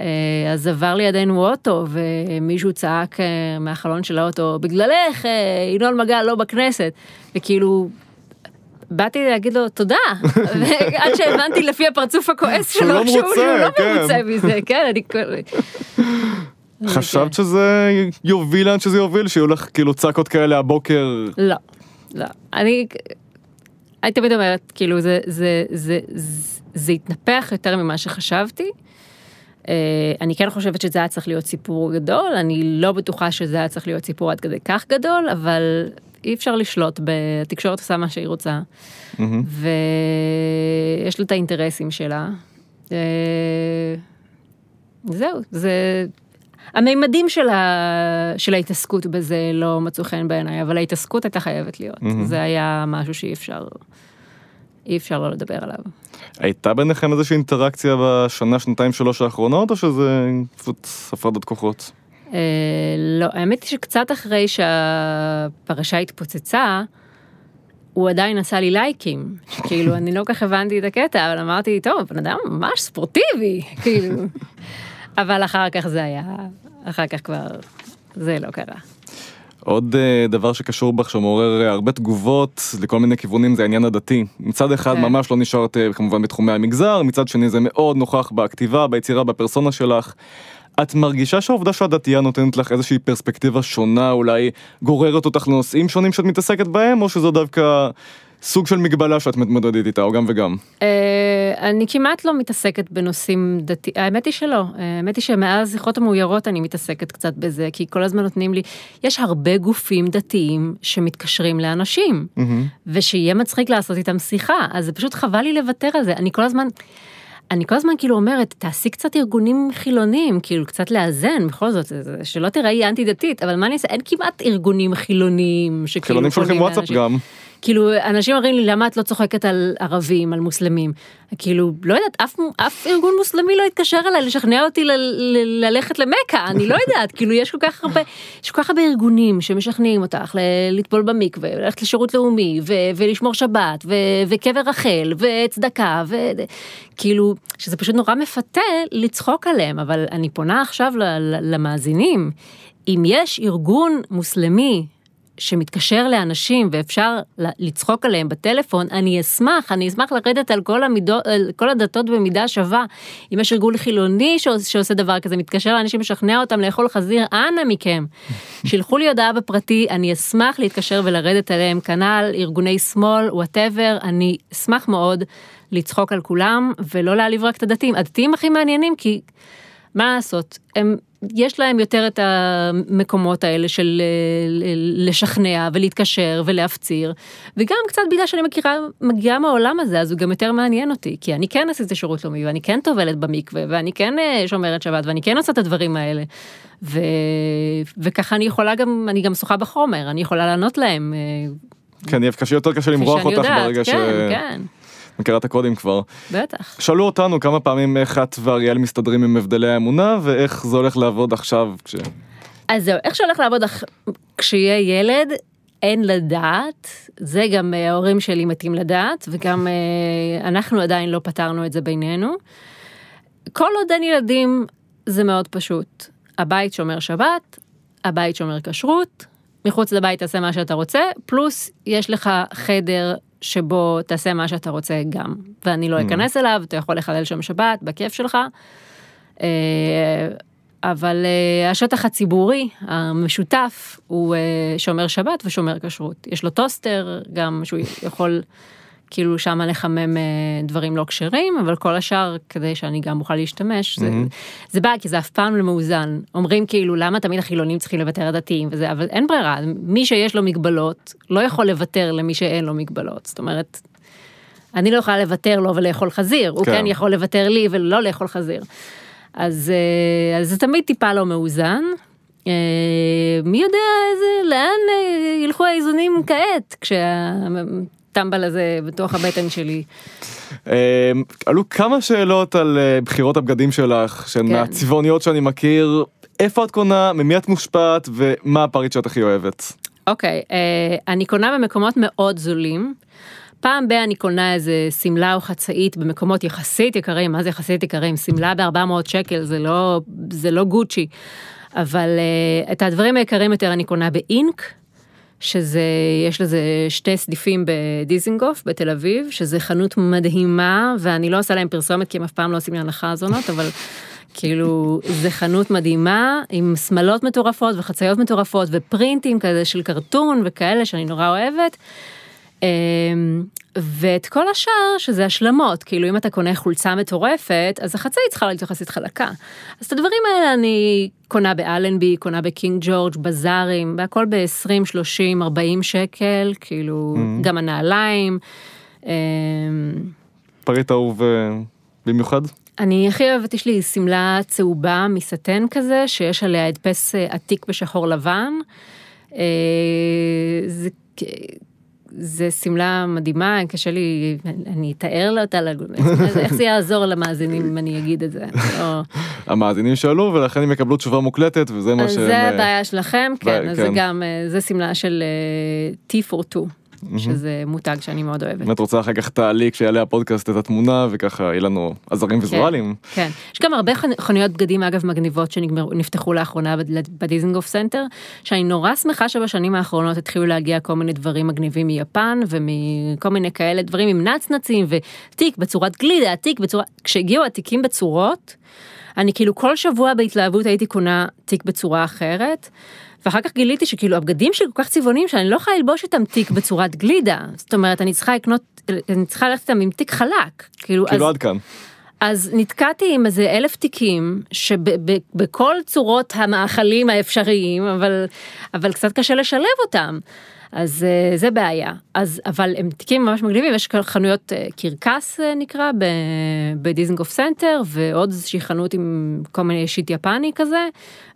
אה, אז עבר לידינו אוטו ומישהו צעק אה, מהחלון של האוטו בגללך אה, ינון מגל לא בכנסת וכאילו באתי להגיד לו תודה עד שהבנתי לפי הפרצוף הכועס שלו לא שהוא מרוצה, לא כן. מרוצה מזה כן אני חשבת שזה יוביל לאן שזה יוביל, שיהיו לך כאילו צעקות כאלה הבוקר? לא, לא. אני, אני תמיד אומרת, כאילו, זה, זה, זה, זה, זה התנפח יותר ממה שחשבתי. אה, אני כן חושבת שזה היה צריך להיות סיפור גדול, אני לא בטוחה שזה היה צריך להיות סיפור עד כדי כך גדול, אבל אי אפשר לשלוט, התקשורת עושה מה שהיא רוצה, מהמם. ויש לה את האינטרסים שלה. אה, זהו, זה... המימדים של, ה... של ההתעסקות בזה לא מצאו חן בעיניי, אבל ההתעסקות הייתה חייבת להיות. מהמם. זה היה משהו שאי אפשר, אי אפשר לא לדבר עליו. הייתה ביניכם איזושהי אינטראקציה בשנה, שנתיים, שלוש האחרונות, או שזה פשוט הפרדת כוחות? אה, לא, האמת היא שקצת אחרי שהפרשה התפוצצה, הוא עדיין עשה לי לייקים. כאילו, אני לא כל כך הבנתי את הקטע, אבל אמרתי, טוב, בן אדם ממש ספורטיבי, כאילו. אבל אחר כך זה היה, אחר כך כבר, זה לא קרה. עוד אה, דבר שקשור בך שמעורר אה, הרבה תגובות לכל מיני כיוונים זה העניין הדתי. מצד אחד כן. ממש לא נשארת אה, כמובן בתחומי המגזר, מצד שני זה מאוד נוכח בכתיבה, ביצירה, בפרסונה שלך. את מרגישה שהעובדה שאת דתייה נותנת לך איזושהי פרספקטיבה שונה, אולי גוררת אותך לנושאים שונים שאת מתעסקת בהם, או שזו דווקא סוג של מגבלה שאת מתמודדת איתה, או גם וגם? אה, אני כמעט לא מתעסקת בנושאים דתיים, האמת היא שלא, האמת היא שמאז שיחות המאוירות אני מתעסקת קצת בזה, כי כל הזמן נותנים לי, יש הרבה גופים דתיים שמתקשרים לאנשים. ושיהיה מצחיק לעשות איתם שיחה, אז זה פשוט חבל לי לוותר על זה, אני כל הזמן... אני כל הזמן כאילו אומרת, תעשי קצת ארגונים חילוניים, כאילו קצת לאזן, בכל זאת, שלא תיראי אנטי דתית, אבל מה אני אעשה, אין כמעט ארגונים חילוניים שכאילו חילונים שולחים וואטסאפ. גם. כאילו אנשים אומרים לי למה את לא צוחקת על ערבים על מוסלמים? כאילו לא יודעת אף אף ארגון מוסלמי לא התקשר אליי לשכנע אותי ל, ל, ללכת למכה אני לא יודעת. כאילו יש כל כך הרבה יש כל כך הרבה ארגונים שמשכנעים אותך ל- לטבול במקווה ללכת לשירות לאומי ו, ולשמור שבת ו, וקבר רחל וצדקה וכאילו שזה פשוט נורא מפתה לצחוק עליהם אבל אני פונה עכשיו ל, למאזינים. אם יש ארגון מוסלמי שמתקשר לאנשים ואפשר לצחוק עליהם בטלפון, אני אשמח, אני אשמח לרדת על כל, המידות, על כל הדתות במידה שווה. אם יש ארגון חילוני שעוש, שעושה דבר כזה, מתקשר לאנשים, משכנע אותם לאכול חזיר, אנא מכם. שילחו לי הודעה בפרטי, אני אשמח להתקשר ולרדת עליהם, כנ"ל, ארגוני שמאל, וואטאבר, אני אשמח מאוד לצחוק על כולם ולא להעליב רק את הדתיים. הדתיים הכי מעניינים כי... מה לעשות, הם, יש להם יותר את המקומות האלה של אה, לשכנע ולהתקשר ולהפציר, וגם קצת בגלל שאני מכירה, מגיעה מהעולם הזה, אז הוא גם יותר מעניין אותי, כי אני כן עשיתי שירות לאומי, ואני כן טובלת במקווה, ואני כן אה, שומרת שבת, ואני כן עושה את הדברים האלה. ו... וככה אני יכולה גם, אני גם שוחה בחומר, אני יכולה לענות להם. אה, כן, יהיה קשה, יותר קשה כפי למרוח שאני אותך יודעת, ברגע כן, כן, שמכירה את הקודים כבר. בטח. שאלו אותנו כמה פעמים איך את ואריאל מסתדרים עם הבדלי האמונה ואיך זה הולך לעבוד עכשיו כש... אז זהו, איך שהולך לעבוד אח... כשיהיה ילד, אין לדעת, זה גם אה, ההורים שלי מתים לדעת, וגם אה, אנחנו עדיין לא פתרנו את זה בינינו. כל עוד אין ילדים, זה מאוד פשוט. הבית שומר שבת, הבית שומר כשרות, מחוץ לבית תעשה מה שאתה רוצה, פלוס יש לך חדר שבו תעשה מה שאתה רוצה גם, ואני לא אכנס אליו, אתה יכול לחלל שם שבת, בכיף שלך. אה, אבל uh, השטח הציבורי המשותף הוא uh, שומר שבת ושומר כשרות. יש לו טוסטר גם שהוא יכול כאילו שמה לחמם uh, דברים לא כשרים, אבל כל השאר כדי שאני גם אוכל להשתמש, זה, זה בא כי זה אף פעם לא מאוזן. אומרים כאילו למה תמיד החילונים צריכים לוותר לדתיים וזה, אבל אין ברירה, מי שיש לו מגבלות לא יכול לוותר למי שאין לו מגבלות. זאת אומרת, אני לא יכולה לוותר לו ולאכול חזיר, הוא כן. כן יכול לוותר לי ולא לאכול חזיר. אז, אה, אז זה תמיד טיפה לא מאוזן. אה, מי יודע איזה, לאן אה, ילכו האיזונים כעת, כשהטמבל הזה בתוך הבטן שלי. אה, עלו כמה שאלות על אה, בחירות הבגדים שלך, שהן כן. מהצבעוניות שאני מכיר. איפה את קונה, ממי את מושפעת, ומה הפריט שאת הכי אוהבת? אוקיי, אה, אני קונה במקומות מאוד זולים. פעם ב- אני קונה איזה שמלה או חצאית במקומות יחסית יקרים, מה זה יחסית יקרים? שמלה ב-400 שקל זה לא, זה לא גוצ'י. אבל אה, את הדברים היקרים יותר אני קונה באינק, שזה, יש לזה שתי סניפים בדיזינגוף בתל אביב, שזה חנות מדהימה, ואני לא עושה להם פרסומת כי הם אף פעם לא עושים לי הנחה הזונות, אבל כאילו זה חנות מדהימה עם שמלות מטורפות וחצאיות מטורפות ופרינטים כזה של קרטון וכאלה שאני נורא אוהבת. אמ, ואת כל השאר שזה השלמות כאילו אם אתה קונה חולצה מטורפת אז החצאית צריכה להיות יחסית חלקה. אז את הדברים האלה אני קונה באלנבי קונה בקינג ג'ורג' בזארים והכל ב-20 30 40 שקל כאילו גם הנעליים. אמ, פריט אהוב אה, במיוחד? אני הכי אוהבת, יש לי שמלה צהובה מסטן כזה, שיש עליה הדפס אה, עתיק בשחור לבן. אה, זה, זה שמלה מדהימה, קשה לי, אני אתאר לה אותה, איך זה יעזור למאזינים אם אני אגיד את זה. המאזינים שאלו ולכן הם יקבלו תשובה מוקלטת וזה מה ש... זה אה, הבעיה שלכם, כן, אז זה כן. גם, אה, זה שמלה של אה, T42. שזה מותג שאני מאוד אוהבת. אם את רוצה אחר כך תעלי כשיעלה הפודקאסט את התמונה וככה יהיה לנו עזרים כן, ויזואליים. כן, כן, יש גם הרבה חנויות בגדים אגב מגניבות שנפתחו לאחרונה בדיזנגוף סנטר, שאני נורא שמחה שבשנים האחרונות התחילו להגיע כל מיני דברים מגניבים מיפן ומכל מיני כאלה דברים עם נצנצים ותיק בצורת גלידה, תיק בצורה, כשהגיעו התיקים בצורות, אני כאילו כל שבוע בהתלהבות הייתי קונה תיק בצורה אחרת. ואחר כך גיליתי שכאילו הבגדים שלי כל כך צבעוניים שאני לא יכולה ללבוש איתם תיק בצורת גלידה. זאת אומרת, אני צריכה לקנות, אני צריכה ללכת איתם עם תיק חלק. כאילו, אז, כאילו עד כאן. אז נתקעתי עם איזה אלף תיקים שבכל צורות המאכלים האפשריים, אבל, אבל קצת קשה לשלב אותם. אז אה, זה בעיה. אז, אבל הם תיקים ממש מגניבים, יש כאן חנויות אה, קרקס אה, נקרא בדיזנגוף סנטר, ועוד איזושהי חנות עם כל מיני shit יפני כזה.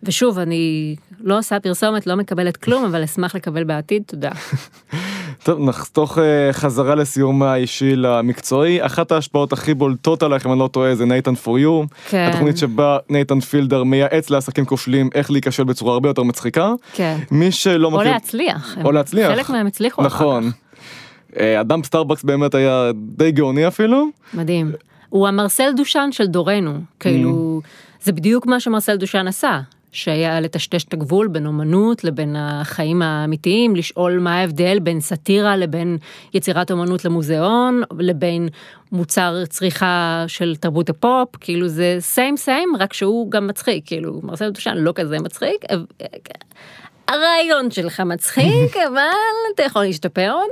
ושוב, אני לא עושה פרסומת, לא מקבלת כלום, אבל אשמח לקבל בעתיד, תודה. טוב, נחתוך אה, חזרה לסיום האישי למקצועי. אחת ההשפעות הכי בולטות עלייך, אם אני לא טועה, זה Nathan For You. כן. התוכנית שבה נייתן פילדר מייעץ לעסקים כושלים איך להיכשל בצורה הרבה יותר מצחיקה. כן. מי שלא או מכיר... להצליח. או להצליח. חלק מהם הצליחו. נכון. אה, Dumb Starbucks באמת היה די גאוני אפילו. מדהים. הוא המרסל דושן של דורנו, כאילו, זה בדיוק מה שמרסל דושן עשה, שהיה לטשטש את הגבול בין אומנות לבין החיים האמיתיים, לשאול מה ההבדל בין סאטירה לבין יצירת אומנות למוזיאון, לבין מוצר צריכה של תרבות הפופ, כאילו זה same same, רק שהוא גם מצחיק, כאילו, מרסל דושן לא כזה מצחיק. הרעיון שלך מצחיק, אבל אתה יכול להשתפר עוד.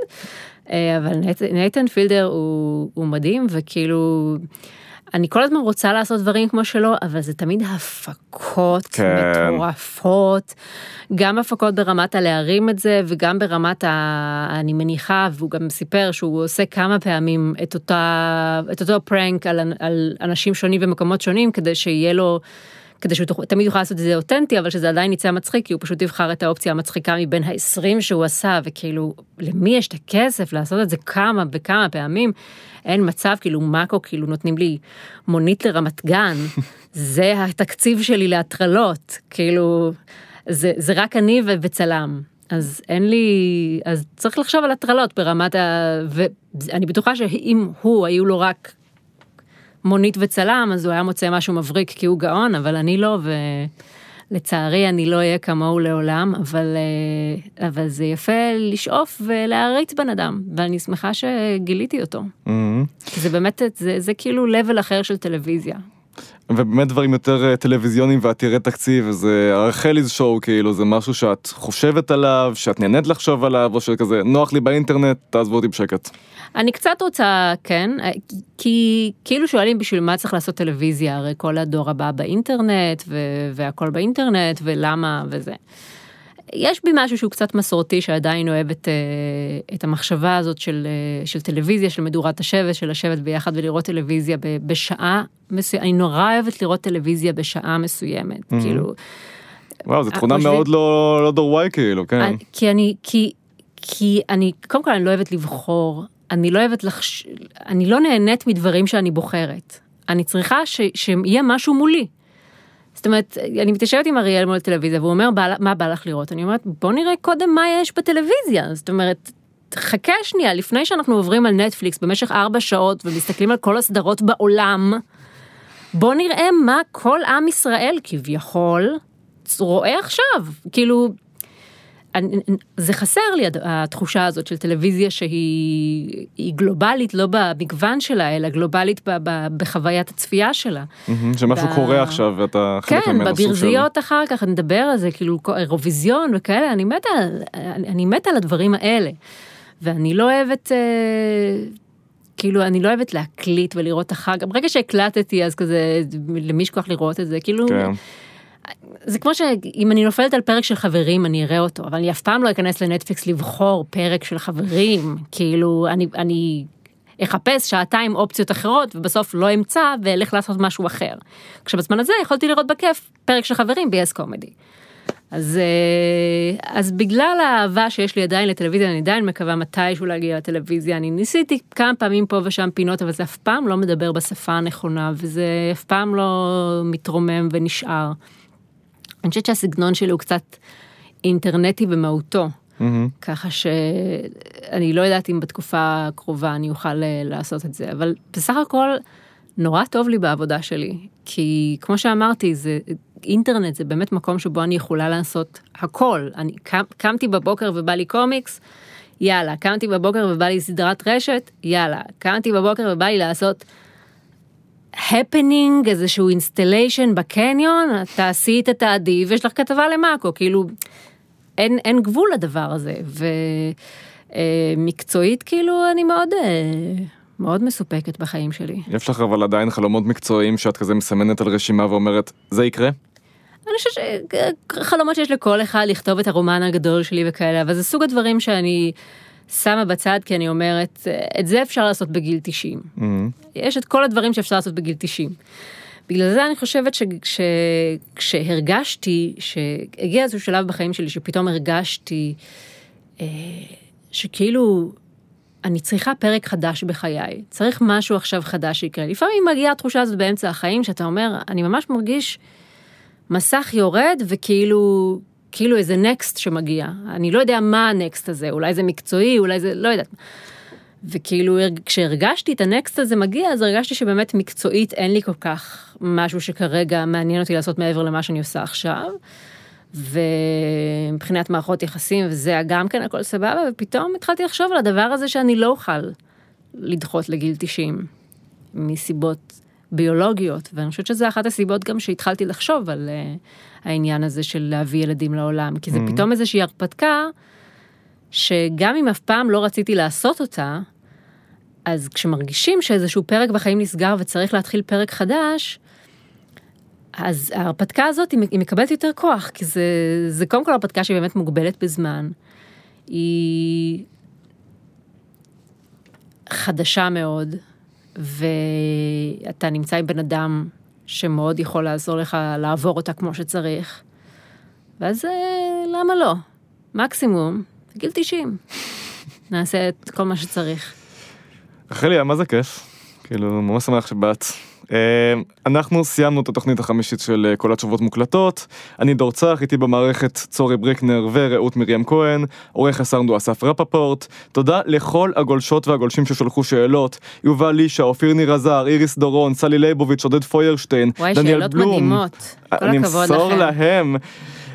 אה, אבל נייתן פילדר הוא, הוא מדהים, וכאילו, אני כל הזמן רוצה לעשות דברים כמו שלו, אבל זה תמיד הפקות כן. מטורפות, גם הפקות ברמת הלהרים את זה, וגם ברמת ה... אני מניחה, והוא גם סיפר שהוא עושה כמה פעמים את, אותה, את אותו prank על, על אנשים שונים ומקומות שונים, כדי שיהיה לו... כדי שהוא תמיד יוכל לעשות את זה אותנטי, אבל שזה עדיין יצא מצחיק, כי הוא פשוט יבחר את האופציה המצחיקה מבין ה-20 שהוא עשה, וכאילו, למי יש את הכסף לעשות את זה כמה וכמה פעמים? אין מצב, כאילו, מאקו, כאילו, נותנים לי מונית לרמת גן, זה התקציב שלי להטרלות, כאילו, זה, זה רק אני וצלם. אז אין לי, אז צריך לחשוב על הטרלות ברמת ה... ואני בטוחה שאם הוא, היו לו רק מונית וצלם, אז הוא היה מוצא משהו מבריק כי הוא גאון, אבל אני לא, ולצערי אני לא אהיה כמוהו לעולם, אבל, אה, אבל זה יפה לשאוף ולהעריץ בן אדם, ואני שמחה שגיליתי אותו. כי זה באמת, זה, זה כאילו level אחר של טלוויזיה. ובאמת דברים יותר אה, טלוויזיונים ועתירי תקציב, זה הרחליז שואו כאילו, זה משהו שאת חושבת עליו, שאת נהנית לחשוב עליו, או שכזה נוח לי באינטרנט, תעזבו אותי בשקט. אני קצת רוצה, כן, כי כאילו שואלים בשביל מה צריך לעשות טלוויזיה, הרי כל הדור הבא באינטרנט, והכל באינטרנט, ולמה וזה. יש בי משהו שהוא קצת מסורתי שעדיין אוהב את, אה, את המחשבה הזאת של, אה, של טלוויזיה, של מדורת השבט, של לשבת ביחד ולראות טלוויזיה בשעה מסוימת, אני נורא אוהבת לראות טלוויזיה בשעה מסוימת, mm-hmm. כאילו. וואו, זו תכונה מאוד לא, לא דור וואי כאילו, כן. אני, כי אני, כי, כי אני, קודם כל אני לא אוהבת לבחור, אני לא אוהבת לחש... אני לא נהנית מדברים שאני בוחרת. אני צריכה ש... שיהיה משהו מולי. זאת אומרת, אני מתיישבת עם אריאל מול טלוויזיה והוא אומר, מה בא לך לראות? אני אומרת, בוא נראה קודם מה יש בטלוויזיה. זאת אומרת, חכה שנייה, לפני שאנחנו עוברים על נטפליקס במשך ארבע שעות ומסתכלים על כל הסדרות בעולם, בוא נראה מה כל עם ישראל כביכול רואה עכשיו. כאילו, אני, זה חסר לי התחושה הזאת של טלוויזיה שהיא גלובלית, לא במגוון שלה, אלא גלובלית ב, ב, בחוויית הצפייה שלה. שמשהו ב... קורה עכשיו ואתה חלק כן, ממנו. כן, בברזיות אחר כך נדבר על זה, כאילו אירוויזיון וכאלה, אני מתה, אני, אני מתה על הדברים האלה. ואני לא אוהבת, אה, כאילו, אני לא אוהבת להקליט ולראות אחר כך, ברגע שהקלטתי אז כזה, למי יש כוח לראות את זה, כאילו... כן. זה כמו שאם אני נופלת על פרק של חברים אני אראה אותו אבל אני אף פעם לא אכנס לנטפליקס לבחור פרק של חברים כאילו אני אני אחפש שעתיים אופציות אחרות ובסוף לא אמצא ואלך לעשות משהו אחר. כשבזמן הזה יכולתי לראות בכיף פרק של חברים ב-yes. אז אה, אז בגלל האהבה שיש לי עדיין לטלוויזיה אני עדיין מקווה מתישהו להגיע לטלוויזיה אני ניסיתי כמה פעמים פה ושם פינות אבל זה אף פעם לא מדבר בשפה הנכונה וזה אף פעם לא מתרומם ונשאר. אני חושבת שהסגנון שלי הוא קצת אינטרנטי במהותו. Mm-hmm. ככה שאני לא יודעת אם בתקופה הקרובה אני אוכל אה, לעשות את זה, אבל בסך הכל נורא טוב לי בעבודה שלי, כי כמו שאמרתי, זה, אינטרנט זה באמת מקום שבו אני יכולה לעשות הכל. אני קם, קמתי בבוקר ובא לי קומיקס, יאללה, קמתי בבוקר ובא לי סדרת רשת, יאללה, קמתי בבוקר ובא לי לעשות הפנינג, איזשהו installation בקניון, תעשי את, תתעדי ויש לך כתבה למאקו, כאילו אין, אין גבול לדבר הזה. ומקצועית אה, כאילו אני מאוד... אה, מאוד מסופקת בחיים שלי. יש לך אבל עדיין חלומות מקצועיים שאת כזה מסמנת על רשימה ואומרת, זה יקרה? אני חושבת שחלומות שיש לכל אחד לכתוב את הרומן הגדול שלי וכאלה, אבל זה סוג הדברים שאני שמה בצד כי אני אומרת, את זה אפשר לעשות בגיל 90. Mm-hmm. יש את כל הדברים שאפשר לעשות בגיל 90. בגלל זה אני חושבת שכשהרגשתי, שהגיע איזשהו שלב בחיים שלי שפתאום הרגשתי אה, שכאילו אני צריכה פרק חדש בחיי, צריך משהו עכשיו חדש שיקרה. לפעמים מגיעה התחושה הזאת באמצע החיים שאתה אומר, אני ממש מרגיש מסך יורד וכאילו כאילו איזה נקסט שמגיע. אני לא יודע מה הנקסט הזה, אולי זה מקצועי, אולי זה, לא יודעת. וכאילו כשהרגשתי את הנקסט הזה מגיע, אז הרגשתי שבאמת מקצועית אין לי כל כך משהו שכרגע מעניין אותי לעשות מעבר למה שאני עושה עכשיו. ומבחינת מערכות יחסים וזה גם כן הכל סבבה, ופתאום התחלתי לחשוב על הדבר הזה שאני לא אוכל לדחות לגיל 90, מסיבות ביולוגיות, ואני חושבת שזה אחת הסיבות גם שהתחלתי לחשוב על uh, העניין הזה של להביא ילדים לעולם, כי זה mm-hmm. פתאום איזושהי הרפתקה, שגם אם אף פעם לא רציתי לעשות אותה, אז כשמרגישים שאיזשהו פרק בחיים נסגר וצריך להתחיל פרק חדש, אז ההרפתקה הזאת היא מקבלת יותר כוח, כי זה, זה קודם כל הרפתקה שהיא באמת מוגבלת בזמן. היא חדשה מאוד, ואתה נמצא עם בן אדם שמאוד יכול לעזור לך לעבור אותה כמו שצריך. ואז אה, למה לא? מקסימום, גיל 90. נעשה את כל מה שצריך. רחלי, מה זה כיף? כאילו, ממש שמח שבאת. אה, אנחנו סיימנו את התוכנית החמישית של אה, כל התשובות מוקלטות. אני דור צח, איתי במערכת צורי בריקנר ורעות מרים כהן, עורך הסאונד הוא אסף רפפורט. תודה לכל הגולשות והגולשים ששולחו שאלות. יובל לישה, אופיר ניר עזר, איריס דורון, סלי ליבוביץ', עודד פוירשטיין, דניאל בלום. וואי, שאלות מדהימות. כל הכבוד לכם. אני אמסור להם.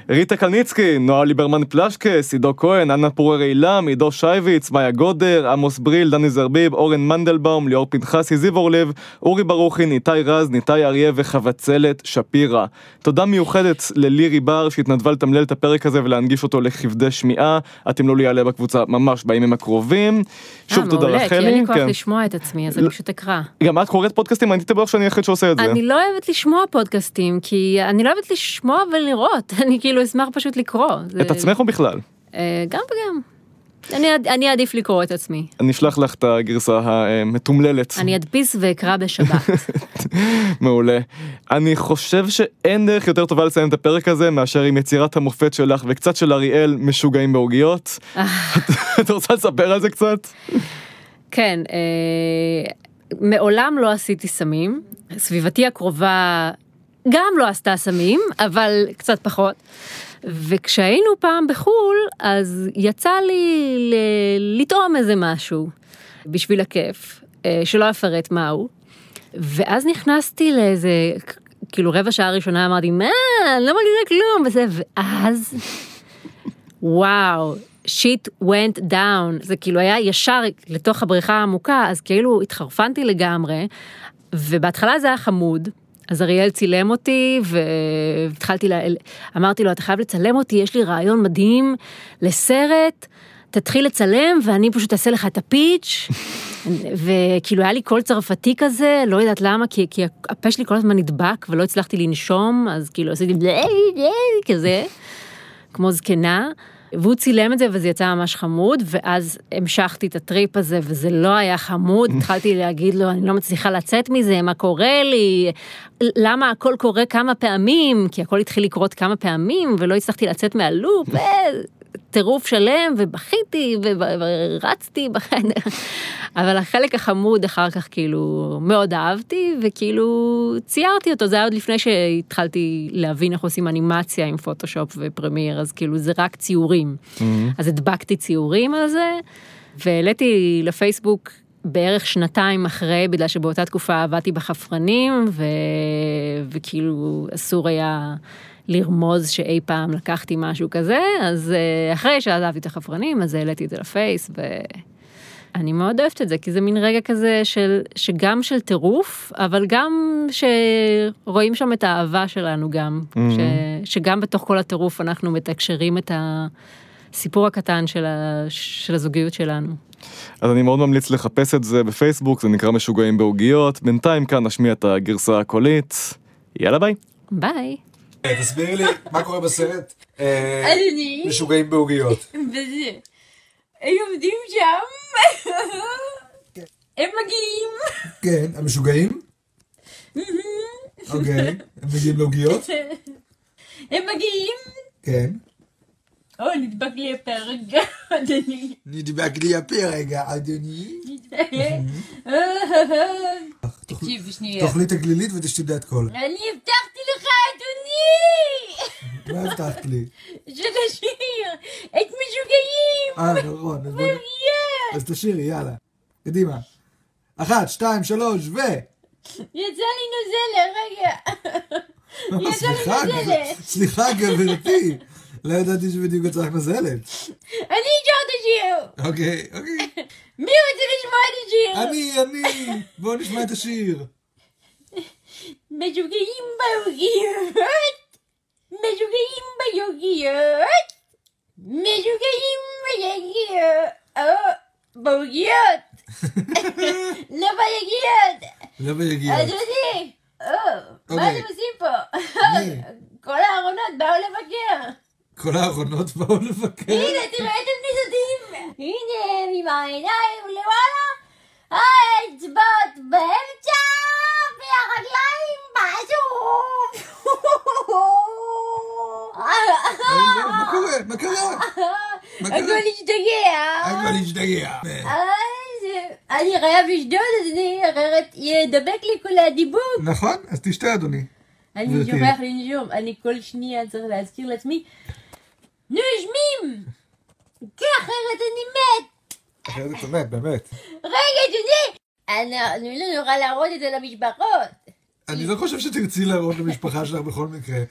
ריטה קלניצקי, נועה ליברמן פלשקס, עידו כהן, אנה פורר אילם, עידו שייביץ, מאיה גודר, עמוס בריל, דני זרביב, אורן מנדלבאום, ליאור פנחסי, זיו אורלב, אורי ברוכין, איתי רז, ניתאי אריה וחבצלת שפירא. תודה מיוחדת ללירי בר שהתנדבה לתמלל את הפרק הזה ולהנגיש אותו לכבדי שמיעה. התמלול יעלה בקבוצה ממש בימים הקרובים. שוב אה, תודה מעולה, כי אין רחלי. לי כוח כן. לשמוע את עצמי, אז אני פשוט אקרא. גם את קוראת פודקאסטים, אני בטוח שאני היחיד שעושה את זה. אני לא אוהבת לשמוע פודקאסטים, כי אני לא אוהבת לשמוע ולראות, אני כאילו אשמח פשוט לקרוא. זה- את עצמך או בכלל? אה, גם וגם. אני אני אעדיף לקרוא את עצמי. אני אשלח לך את הגרסה המתומללת. אני אדפיס ואקרא בשבת. מעולה. אני חושב שאין דרך יותר טובה לסיים את הפרק הזה מאשר עם יצירת המופת שלך וקצת של אריאל משוגעים בעוגיות. את רוצה לספר על זה קצת? כן, אה, מעולם לא עשיתי סמים. סביבתי הקרובה גם לא עשתה סמים, אבל קצת פחות. וכשהיינו פעם בחו"ל, אז יצא לי ל- לטעום איזה משהו בשביל הכיף, אה, שלא אפרט מהו. ואז נכנסתי לאיזה, כאילו רבע שעה ראשונה אמרתי, מה, אני לא מרגישה כלום, וזה, ואז, וואו, שיט went down, זה כאילו היה ישר לתוך הבריכה העמוקה, אז כאילו התחרפנתי לגמרי, ובהתחלה זה היה חמוד. אז אריאל צילם אותי והתחלתי, לה... אמרתי לו, אתה חייב לצלם אותי, יש לי רעיון מדהים לסרט, תתחיל לצלם ואני פשוט אעשה לך את הפיץ'. וכאילו היה לי קול צרפתי כזה, לא יודעת למה, כי, כי הפה שלי כל הזמן נדבק ולא הצלחתי לנשום, אז כאילו עשיתי כזה, כמו זקנה. והוא צילם את זה וזה יצא ממש חמוד, ואז המשכתי את הטריפ הזה וזה לא היה חמוד, התחלתי להגיד לו, אני לא מצליחה לצאת מזה, מה קורה לי, למה הכל קורה כמה פעמים, כי הכל התחיל לקרות כמה פעמים ולא הצלחתי לצאת מהלופ, טירוף שלם ובכיתי ורצתי אבל החלק החמוד אחר כך כאילו מאוד אהבתי וכאילו ציירתי אותו, זה היה עוד לפני שהתחלתי להבין איך עושים אנימציה עם פוטושופ ופרמייר, אז כאילו זה רק ציורים. Mm-hmm. אז הדבקתי ציורים על זה והעליתי לפייסבוק בערך שנתיים אחרי, בגלל שבאותה תקופה עבדתי בחפרנים ו... וכאילו אסור היה... לרמוז שאי פעם לקחתי משהו כזה, אז אחרי שעזבתי את החפרנים, אז העליתי את זה לפייס, ואני מאוד אוהבת את זה, כי זה מין רגע כזה של, שגם של טירוף, אבל גם שרואים שם את האהבה שלנו גם, mm-hmm. ש, שגם בתוך כל הטירוף אנחנו מתקשרים את הסיפור הקטן של, ה, של הזוגיות שלנו. אז אני מאוד ממליץ לחפש את זה בפייסבוק, זה נקרא משוגעים בעוגיות, בינתיים כאן נשמיע את הגרסה הקולית, יאללה ביי. ביי. תסבירי לי, מה קורה בסרט? אדוני. משוגעים בעוגיות. וזה. הם עומדים שם. הם מגיעים. כן, הם משוגעים? אוקיי, הם מגיעים לעוגיות? הם מגיעים. כן. או, נדבק לי הפה רגע, אדוני. נדבק לי הפה רגע, אדוני. תקשיב, שנייה. תאכלי את הגלילית ותשתי דעת קול. אני הבטחתי לך, מה הבטחת לי? שנשאיר את משוגעים! אה, נכון. אז בוא- יאה! אז תשאירי, יאללה. קדימה. אחת, שתיים, שלוש, ו... יצא לי נוזלת, רגע. יצא לי נוזלת. סליחה, גברתי. לא ידעתי שבדיוק יצא לך נזלת. אני אשאר את השיר! אוקיי, אוקיי. מי רוצה לשמוע את השיר? אני, אני. בואו נשמע את השיר. משוגעים בעוגיות! משוגעים בעוגיות! משוגעים בעוגיות! או, בעוגיות! לא בעוגיות! לא ביגיע. אדוני! או, מה אוקיי. אתם עושים פה? מי? כל הארונות באו לבקר! כל הארונות באו לבקר. הנה, תראה את הניסודים! הנה, עם העיניים למעלה, האצבעות באמצע, והרגליים בסוף! מה קורה? מה קרה? הכל? השתגע! הכל השתגע. אז אני חייב לשדוד, אדוני, אחרת ידבק לי כל הדיבוק. נכון, אז תשתה אדוני. אני. שוכח לנשום, אני כל שנייה צריך להזכיר לעצמי, נושמים! כי אחרת אני מת! אחרת אתה מת, באמת. רגע, אדוני! אנחנו לא נוכל להראות את זה למשפחות. אני לא חושב שתרצי להראות למשפחה שלך בכל מקרה.